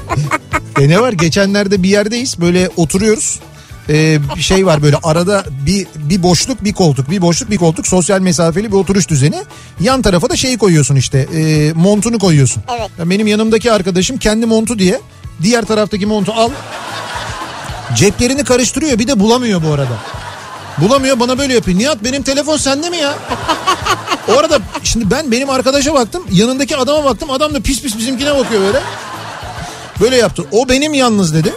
E ne var geçenlerde bir yerdeyiz böyle oturuyoruz. Ee, bir şey var böyle arada bir bir boşluk bir koltuk bir boşluk bir koltuk sosyal mesafeli bir oturuş düzeni. Yan tarafa da şeyi koyuyorsun işte e, montunu koyuyorsun. Evet. Ya benim yanımdaki arkadaşım kendi montu diye diğer taraftaki montu al. Ceplerini karıştırıyor bir de bulamıyor bu arada. Bulamıyor bana böyle yapıyor. Nihat benim telefon sende mi ya? O arada şimdi ben benim arkadaşa baktım yanındaki adama baktım adam da pis pis bizimkine bakıyor böyle. Böyle yaptı. O benim yalnız dedi.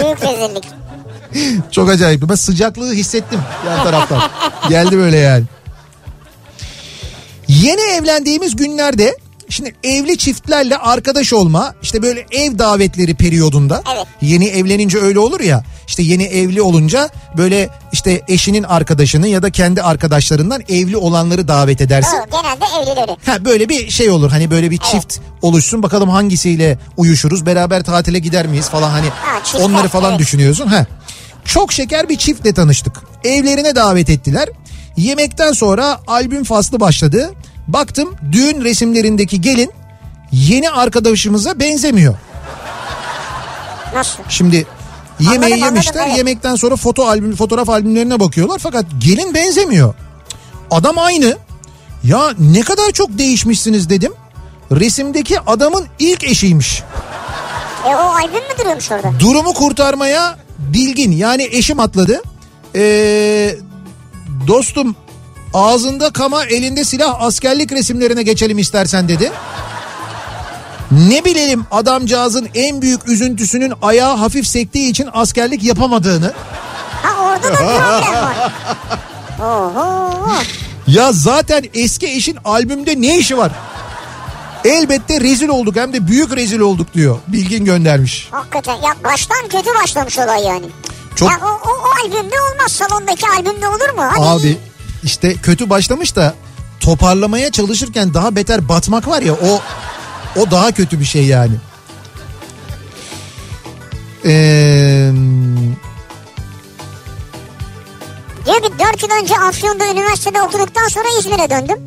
Büyük rezillik. Çok acayip. Ben sıcaklığı hissettim yan taraftan. Geldi böyle yani. Yeni evlendiğimiz günlerde şimdi evli çiftlerle arkadaş olma işte böyle ev davetleri periyodunda Evet. yeni evlenince öyle olur ya işte yeni evli olunca böyle işte eşinin arkadaşını ya da kendi arkadaşlarından evli olanları davet edersin. Doğru genelde evlileri. Ha böyle bir şey olur hani böyle bir çift oluşsun bakalım hangisiyle uyuşuruz beraber tatile gider miyiz falan hani Ha, çiftler, onları falan evet. düşünüyorsun. Ha. Çok şeker bir çiftle tanıştık. Evlerine davet ettiler. Yemekten sonra albüm faslı başladı. Baktım düğün resimlerindeki gelin yeni arkadaşımıza benzemiyor. Nasıl? Şimdi yemeği Anladım, anladım, yemişler. evet. Yemekten sonra foto albüm fotoğraf albümlerine bakıyorlar fakat gelin benzemiyor. Adam aynı. Ya ne kadar çok değişmişsiniz dedim. Resimdeki adamın ilk eşiymiş. E o albüm mü duruyormuş orada? Durumu kurtarmaya bilgin yani eşim atladı. Ee, dostum ağzında kama elinde silah askerlik resimlerine geçelim istersen dedi. Ne bilelim adamcağızın en büyük üzüntüsünün ayağı hafif sektiği için askerlik yapamadığını. Ha orada da problem var. Oho. Ya zaten eski eşin albümde ne işi var? Elbette rezil olduk hem de büyük rezil olduk diyor. Bilgin göndermiş. Hakikaten ya baştan kötü başlamış olay yani. Çok Ya o, o, o albümde olmaz salondaki albümde olur mu? Hadi abi işte kötü başlamış da toparlamaya çalışırken daha beter batmak var ya o o daha kötü bir şey yani. Ee, Diyor ki 4 yıl önce Afyon'da üniversitede okuduktan sonra İzmir'e döndüm.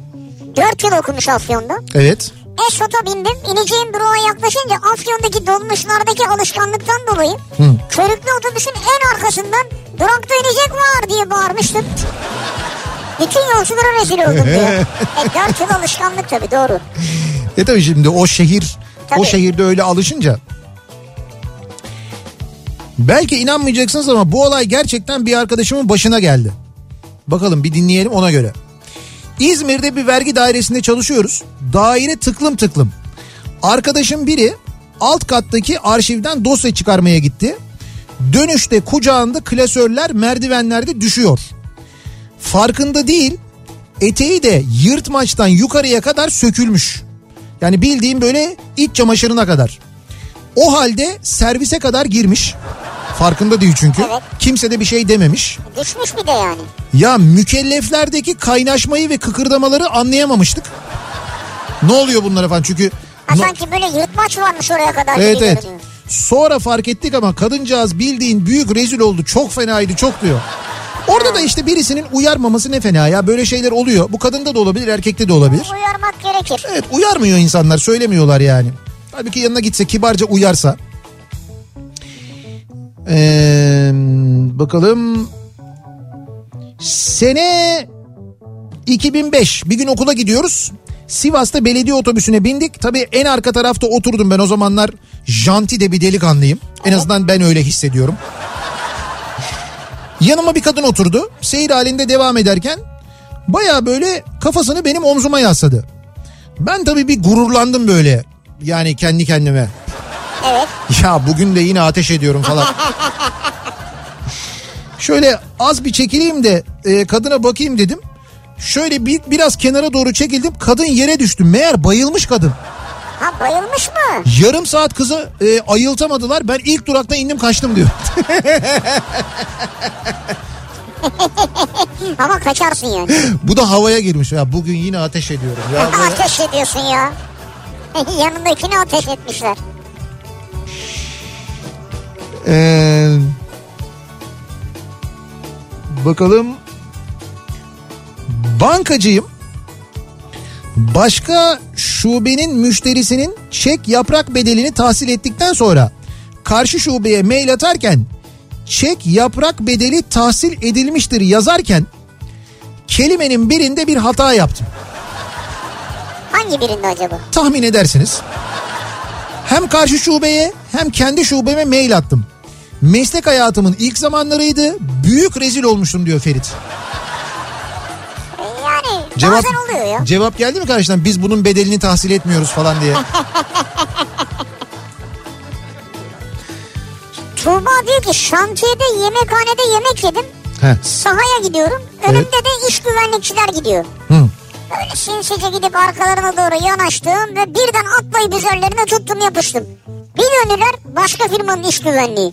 4 yıl okumuş Afyon'da. evet. Esot'a bindim. İneceğim durağa yaklaşınca Afyon'daki dolmuşlardaki alışkanlıktan dolayı Hı. körüklü otobüsün en arkasından durakta inecek var diye bağırmıştım. Bütün yolculara rezil oldum diyor. e, 4 yıl alışkanlık tabii doğru. E tabii şimdi o şehir o Tabii. şehirde öyle alışınca. Belki inanmayacaksınız ama bu olay gerçekten bir arkadaşımın başına geldi. Bakalım bir dinleyelim ona göre. İzmir'de bir vergi dairesinde çalışıyoruz. Daire tıklım tıklım. Arkadaşım biri alt kattaki arşivden dosya çıkarmaya gitti. Dönüşte kucağında klasörler merdivenlerde düşüyor. Farkında değil eteği de yırtmaçtan yukarıya kadar sökülmüş. Yani bildiğim böyle iç çamaşırına kadar. O halde servise kadar girmiş. Farkında değil çünkü. Evet. Kimse de bir şey dememiş. Düşmüş bir de yani. Ya mükelleflerdeki kaynaşmayı ve kıkırdamaları anlayamamıştık. Ne oluyor bunlara falan çünkü... Ha No- sanki böyle yırtmaç varmış oraya kadar. Evet evet. Sonra fark ettik ama kadıncağız bildiğin büyük rezil oldu. Çok fenaydı çok diyor. Orada da işte birisinin uyarmaması ne fena ya. Böyle şeyler oluyor. Bu kadında da olabilir erkekte de olabilir. Uyarmak gerekir. Evet uyarmıyor insanlar söylemiyorlar yani. Halbuki yanına gitse kibarca uyarsa. Ee, bakalım. Sene 2005 bir gün okula gidiyoruz. Sivas'ta belediye otobüsüne bindik. Tabii en arka tarafta oturdum ben o zamanlar. Janti de bir delikanlıyım. En azından ben öyle hissediyorum. Yanıma bir kadın oturdu. Seyir halinde devam ederken baya böyle kafasını benim omzuma yasladı. Ben tabii bir gururlandım böyle. Yani kendi kendime. Evet. Ya bugün de yine ateş ediyorum falan. Şöyle az bir çekileyim de e, kadına bakayım dedim. Şöyle bir, biraz kenara doğru çekildim. Kadın yere düştü. Meğer bayılmış kadın. Ha bayılmış mı? Yarım saat kızı e, ayıltamadılar. Ben ilk durakta indim kaçtım diyor. Ama kaçarsın yani. Bu da havaya girmiş. Ya bugün yine ateş ediyorum. Ya böyle- ateş ediyorsun ya. Yanındakini ateş etmişler. Ee, bakalım. Bankacıyım. Başka şubenin müşterisinin çek yaprak bedelini tahsil ettikten sonra karşı şubeye mail atarken çek yaprak bedeli tahsil edilmiştir yazarken kelimenin birinde bir hata yaptım. Hangi birinde acaba? Tahmin edersiniz. Hem karşı şubeye hem kendi şubeme mail attım. Meslek hayatımın ilk zamanlarıydı. Büyük rezil olmuştum diyor Ferit. Cevap, bazen oluyor ya. cevap geldi mi karşıdan biz bunun bedelini tahsil etmiyoruz falan diye. Tuğba diyor ki şantiyede yemekhanede yemek yedim. Heh. Sahaya gidiyorum. Önümde de iş güvenlikçiler gidiyor. Hı. Böyle sinsice gidip arkalarına doğru yanaştım ve birden atlayıp üzerlerine tuttum yapıştım. Bir döndüler başka firmanın iş güvenliği.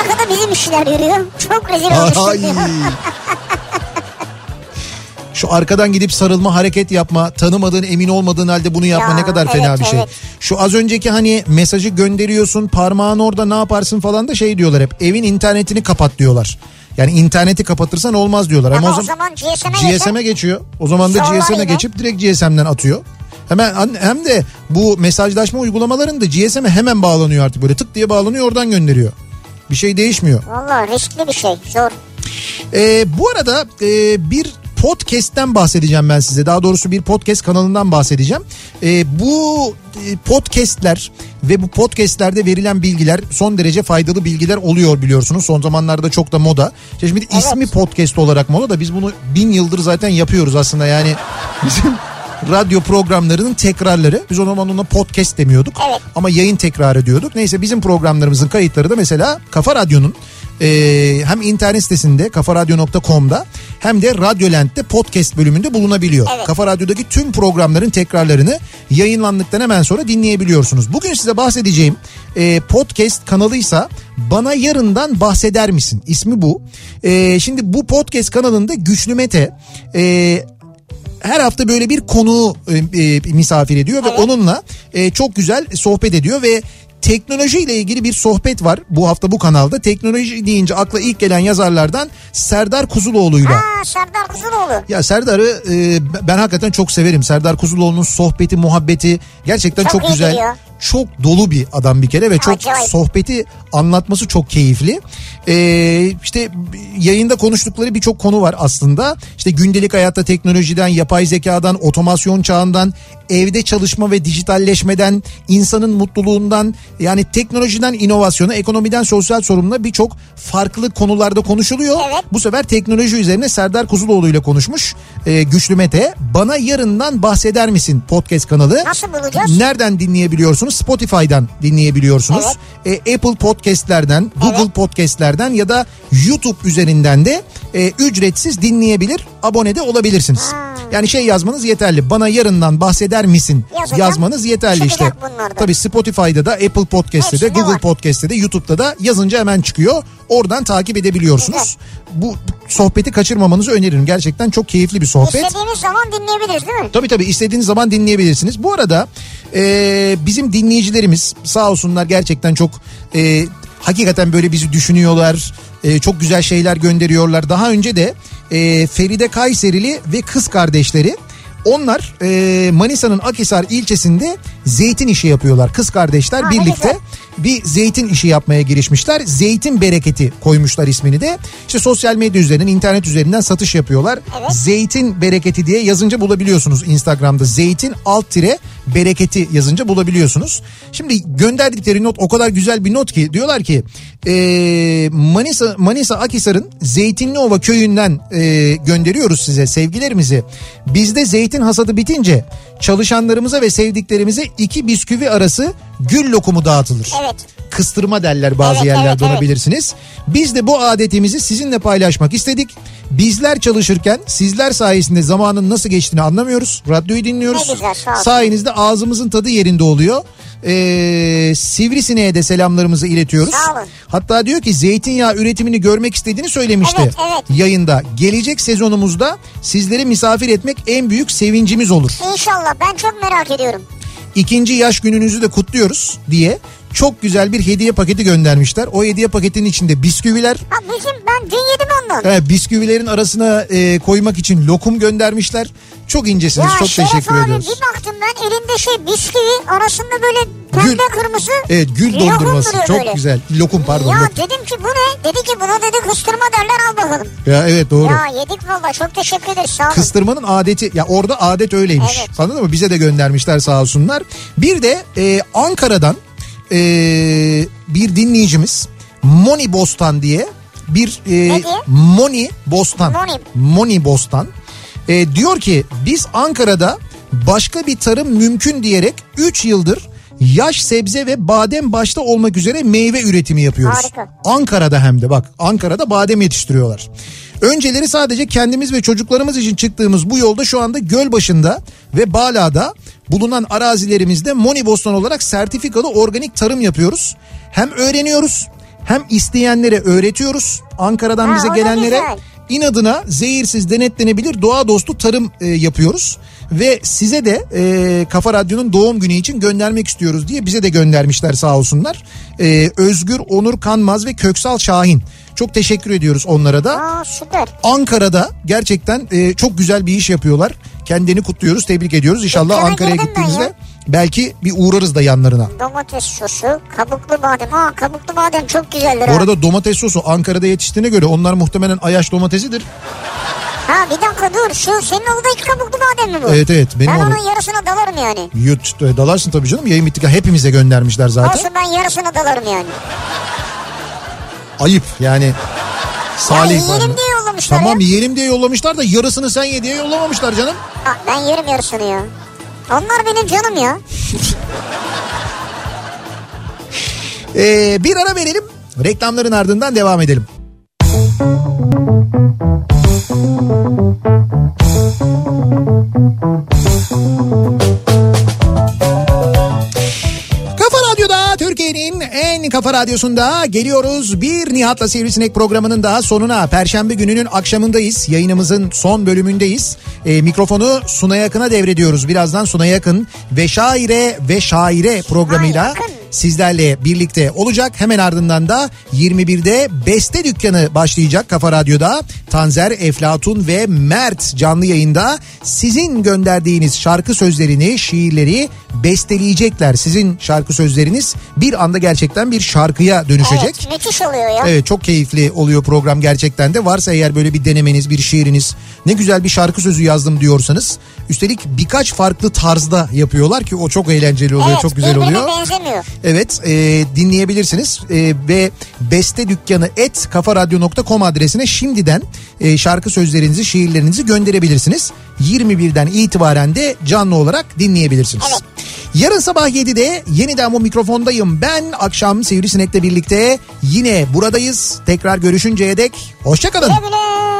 Arkada bizim işçiler yürüyor. Çok rezil olmuştum diyor. Şu arkadan gidip sarılma hareket yapma tanımadığın emin olmadığın halde bunu yapma Ya, ne kadar fena evet, bir şey. evet. Şu az önceki hani mesajı gönderiyorsun parmağın orada ne yaparsın falan da şey diyorlar hep evin internetini kapat diyorlar. Yani interneti kapatırsan olmaz diyorlar. Ama, Ama o o zaman zaman GSM'e geçiyor. O zaman da GSM'e geçip direkt GSM'den atıyor. Hemen hem de bu mesajlaşma uygulamalarında GSM'e hemen bağlanıyor artık böyle tık diye bağlanıyor oradan gönderiyor. Bir şey değişmiyor. Valla riskli bir şey zor. Ee, bu arada e, bir podcast'ten bahsedeceğim ben size. Daha doğrusu bir podcast kanalından bahsedeceğim. Ee, bu e, podcast'ler ve bu podcast'lerde verilen bilgiler son derece faydalı bilgiler oluyor biliyorsunuz. Son zamanlarda çok da moda. İşte Şimdi ismi podcast olarak moda da biz bunu bin yıldır zaten yapıyoruz aslında. Yani bizim radyo programlarının tekrarları. Biz o zaman ona podcast demiyorduk. Evet. Ama yayın tekrarı diyorduk. Neyse bizim programlarımızın kayıtları da mesela Kafa Radyo'nun e, hem internet sitesinde kafaradyo.com'da hem de Radyolent'te podcast bölümünde bulunabiliyor. Evet. Kafa Radyo'daki tüm programların tekrarlarını yayınlandıktan hemen sonra dinleyebiliyorsunuz. Bugün size bahsedeceğim e, podcast kanalıysa Bana Yarından Bahseder Misin? İsmi bu. E, şimdi bu podcast kanalında Güçlü Mete... E, her hafta böyle bir konu e, e, misafir ediyor ve onunla e, çok güzel sohbet ediyor ve teknoloji ile ilgili bir sohbet var bu hafta bu kanalda. Teknoloji deyince akla ilk gelen yazarlardan Serdar Kuzuloğlu'yla. Ha Serdar Kuzuloğlu. Ya Serdar'ı e, ben hakikaten çok severim. Serdar Kuzuloğlu'nun sohbeti, muhabbeti gerçekten Çok çok, güzel. gidiyor. Çok dolu bir adam bir kere ve çok Acayip. sohbeti anlatması çok keyifli. Ee, işte yayında konuştukları birçok konu var aslında. İşte gündelik hayatta teknolojiden, yapay zekadan, otomasyon çağından, evde çalışma ve dijitalleşmeden, insanın mutluluğundan yani teknolojiden inovasyona, ekonomiden sosyal sorunla birçok farklı konularda konuşuluyor. Evet. Bu sefer teknoloji üzerine Serdar Kuzuloğlu ile konuşmuş e, Güçlü Mete. Bana yarından bahseder misin podcast kanalı? Nasıl bulacağız? Nereden dinleyebiliyorsunuz? Spotify'dan dinleyebiliyorsunuz. E, Apple Podcast'lerden, Google Podcast'lerden ya da YouTube üzerinden de e, ücretsiz dinleyebilir, abone de olabilirsiniz. Yani şey yazmanız yeterli. Bana yarından bahseder misin? Yazacağım. Yazmanız yeterli işte. Çıkacak bunlar da. Tabii Spotify'da da, Apple Podcast'te de, Google var. Podcast'te de, YouTube'da da yazınca hemen çıkıyor. Oradan takip edebiliyorsunuz. Bu sohbeti kaçırmamanızı öneririm. Gerçekten çok keyifli bir sohbet. İstediğimiz zaman dinleyebiliriz değil mi? Tabii tabii istediğiniz zaman dinleyebilirsiniz. Bu arada e, bizim dinleyicilerimiz sağ olsunlar gerçekten çok e, hakikaten böyle bizi düşünüyorlar. E, çok güzel şeyler gönderiyorlar. Daha önce de e, Feride Kayserili ve kız kardeşleri onlar e, Manisa'nın Akhisar ilçesinde zeytin işi yapıyorlar. Kız kardeşler Ha, birlikte güzel. bir zeytin işi yapmaya girişmişler. Zeytin bereketi koymuşlar ismini de. İşte sosyal medya üzerinden, internet üzerinden satış yapıyorlar. Evet. Zeytin bereketi diye yazınca bulabiliyorsunuz Instagram'da. Zeytin alt tire bereketi yazınca bulabiliyorsunuz. Şimdi gönderdikleri not o kadar güzel bir not ki diyorlar ki e, Manisa Manisa Akhisar'ın Zeytinliova köyünden e, gönderiyoruz size sevgilerimizi. Bizde zeytin hasadı bitince çalışanlarımıza ve sevdiklerimize iki bisküvi arası gül lokumu dağıtılır. Evet. Kıstırma derler bazı Evet, yerlerde evet, evet. olabilirsiniz. Biz de bu adetimizi sizinle paylaşmak istedik. Bizler çalışırken sizler sayesinde zamanın nasıl geçtiğini anlamıyoruz. Radyoyu dinliyoruz. Ne güzel, sağ. Sayenizde ağzımızın tadı yerinde oluyor. Ee, Sivrisineğe de selamlarımızı iletiyoruz. Sağ olun. Hatta diyor ki zeytinyağı üretimini görmek istediğini söylemişti Evet, evet. yayında. Gelecek sezonumuzda sizleri misafir etmek en büyük sevincimiz olur. İnşallah ben çok merak ediyorum. İkinci yaş gününüzü de kutluyoruz diye çok güzel bir hediye paketi göndermişler. O hediye paketinin içinde bisküviler, Ha bizim ben dün yedim ondan. e, bisküvilerin arasına e, koymak için lokum göndermişler. Çok incesiniz. ya çok Şeref teşekkür abi ediyoruz. bir baktım ben elinde şey bisküvi arasında böyle pembe Gül- kırmızı. Evet gül dondurması. Çok böyle. güzel. Lokum pardon. Ya lokum. dedim ki bu ne? Dedi ki buna dedi kıstırma derler al bakalım. Ya evet doğru. Ya yedik valla çok teşekkür ederiz sağ olun. Kıstırmanın adeti ya orada adet öyleymiş. Evet. Anladın mı? Bize de göndermişler sağ olsunlar. Bir de e, Ankara'dan e, bir dinleyicimiz Moni Bostan diye bir e? Moni Bostan. Moni. Moni Bostan. E, diyor ki biz Ankara'da başka bir tarım mümkün diyerek 3 yıldır yaş sebze ve badem başta olmak üzere meyve üretimi yapıyoruz. Harika. Ankara'da hem de bak Ankara'da badem yetiştiriyorlar. Önceleri sadece kendimiz ve çocuklarımız için çıktığımız bu yolda şu anda Gölbaşı'nda ve Bala'da bulunan arazilerimizde Monibostan olarak sertifikalı organik tarım yapıyoruz. Hem öğreniyoruz hem isteyenlere öğretiyoruz. Ankara'dan Ha, bize gelenlere güzel. inadına zehirsiz denetlenebilir doğa dostu tarım e, yapıyoruz. Ve size de e, Kafa Radyo'nun doğum günü için göndermek istiyoruz diye bize de göndermişler sağ olsunlar. E, Özgür, Onur Kanmaz ve Köksal Şahin. Çok teşekkür ediyoruz onlara da. Aa süper. Ankara'da gerçekten e, çok güzel bir iş yapıyorlar. Kendini kutluyoruz, tebrik ediyoruz. İnşallah Ankara'ya gittiğimizde belki bir uğrarız da yanlarına. Domates sosu, kabuklu badem. Ha kabuklu badem çok güzeldir Bu arada domates sosu Ankara'da yetiştiğine göre onlar muhtemelen Ayaş domatesidir. Ha bir dakika dur şu senin oradaki kabuklu badem mi bu? Evet evet benim ben onun yarısına dalarım yani. Yut e, dalarsın tabii canım yayın bittikten hepimize göndermişler zaten. Olsun ben yarısına dalarım yani. Ayıp yani. Salih ya yiyelim diye yollamışlar Tamam ya. yiyelim diye yollamışlar da yarısını sen ye diye yollamamışlar canım. Ha, ben yerim yarısını ya. Onlar benim canım ya. Ee, bir ara verelim. Reklamların ardından devam edelim. Kafa radyosunda geliyoruz. Bir Nihat'la Sivrisinek programının daha sonuna. Perşembe gününün akşamındayız. Yayınımızın son bölümündeyiz. E, mikrofonu Suna Yakın'a devrediyoruz. Birazdan Suna Yakın ve Şaire ve Şaire programıyla Yakın. Sizlerle birlikte olacak. Hemen ardından da 21'de Beste Dükkanı başlayacak Kafa Radyo'da. Tanzer, Eflatun ve Mert canlı yayında sizin gönderdiğiniz şarkı sözlerini, şiirleri besteleyecekler. Sizin şarkı sözleriniz bir anda gerçekten bir şarkıya dönüşecek. Evet müthiş oluyor ya. Evet çok keyifli oluyor program gerçekten de. Varsa eğer böyle bir denemeniz, bir şiiriniz, ne güzel bir şarkı sözü yazdım diyorsanız. Üstelik birkaç farklı tarzda yapıyorlar ki o çok eğlenceli oluyor, evet, çok güzel birbirine oluyor. benzemiyor. Evet e, dinleyebilirsiniz e, ve beste dükkanı et kafaradyo.com adresine şimdiden e, şarkı sözlerinizi şiirlerinizi gönderebilirsiniz. 21'den itibaren de canlı olarak dinleyebilirsiniz. Evet. Yarın sabah 7'de yeniden bu mikrofondayım. Ben akşam Sivrisinek'le birlikte yine buradayız. Tekrar görüşünceye dek hoşçakalın. Güle güle.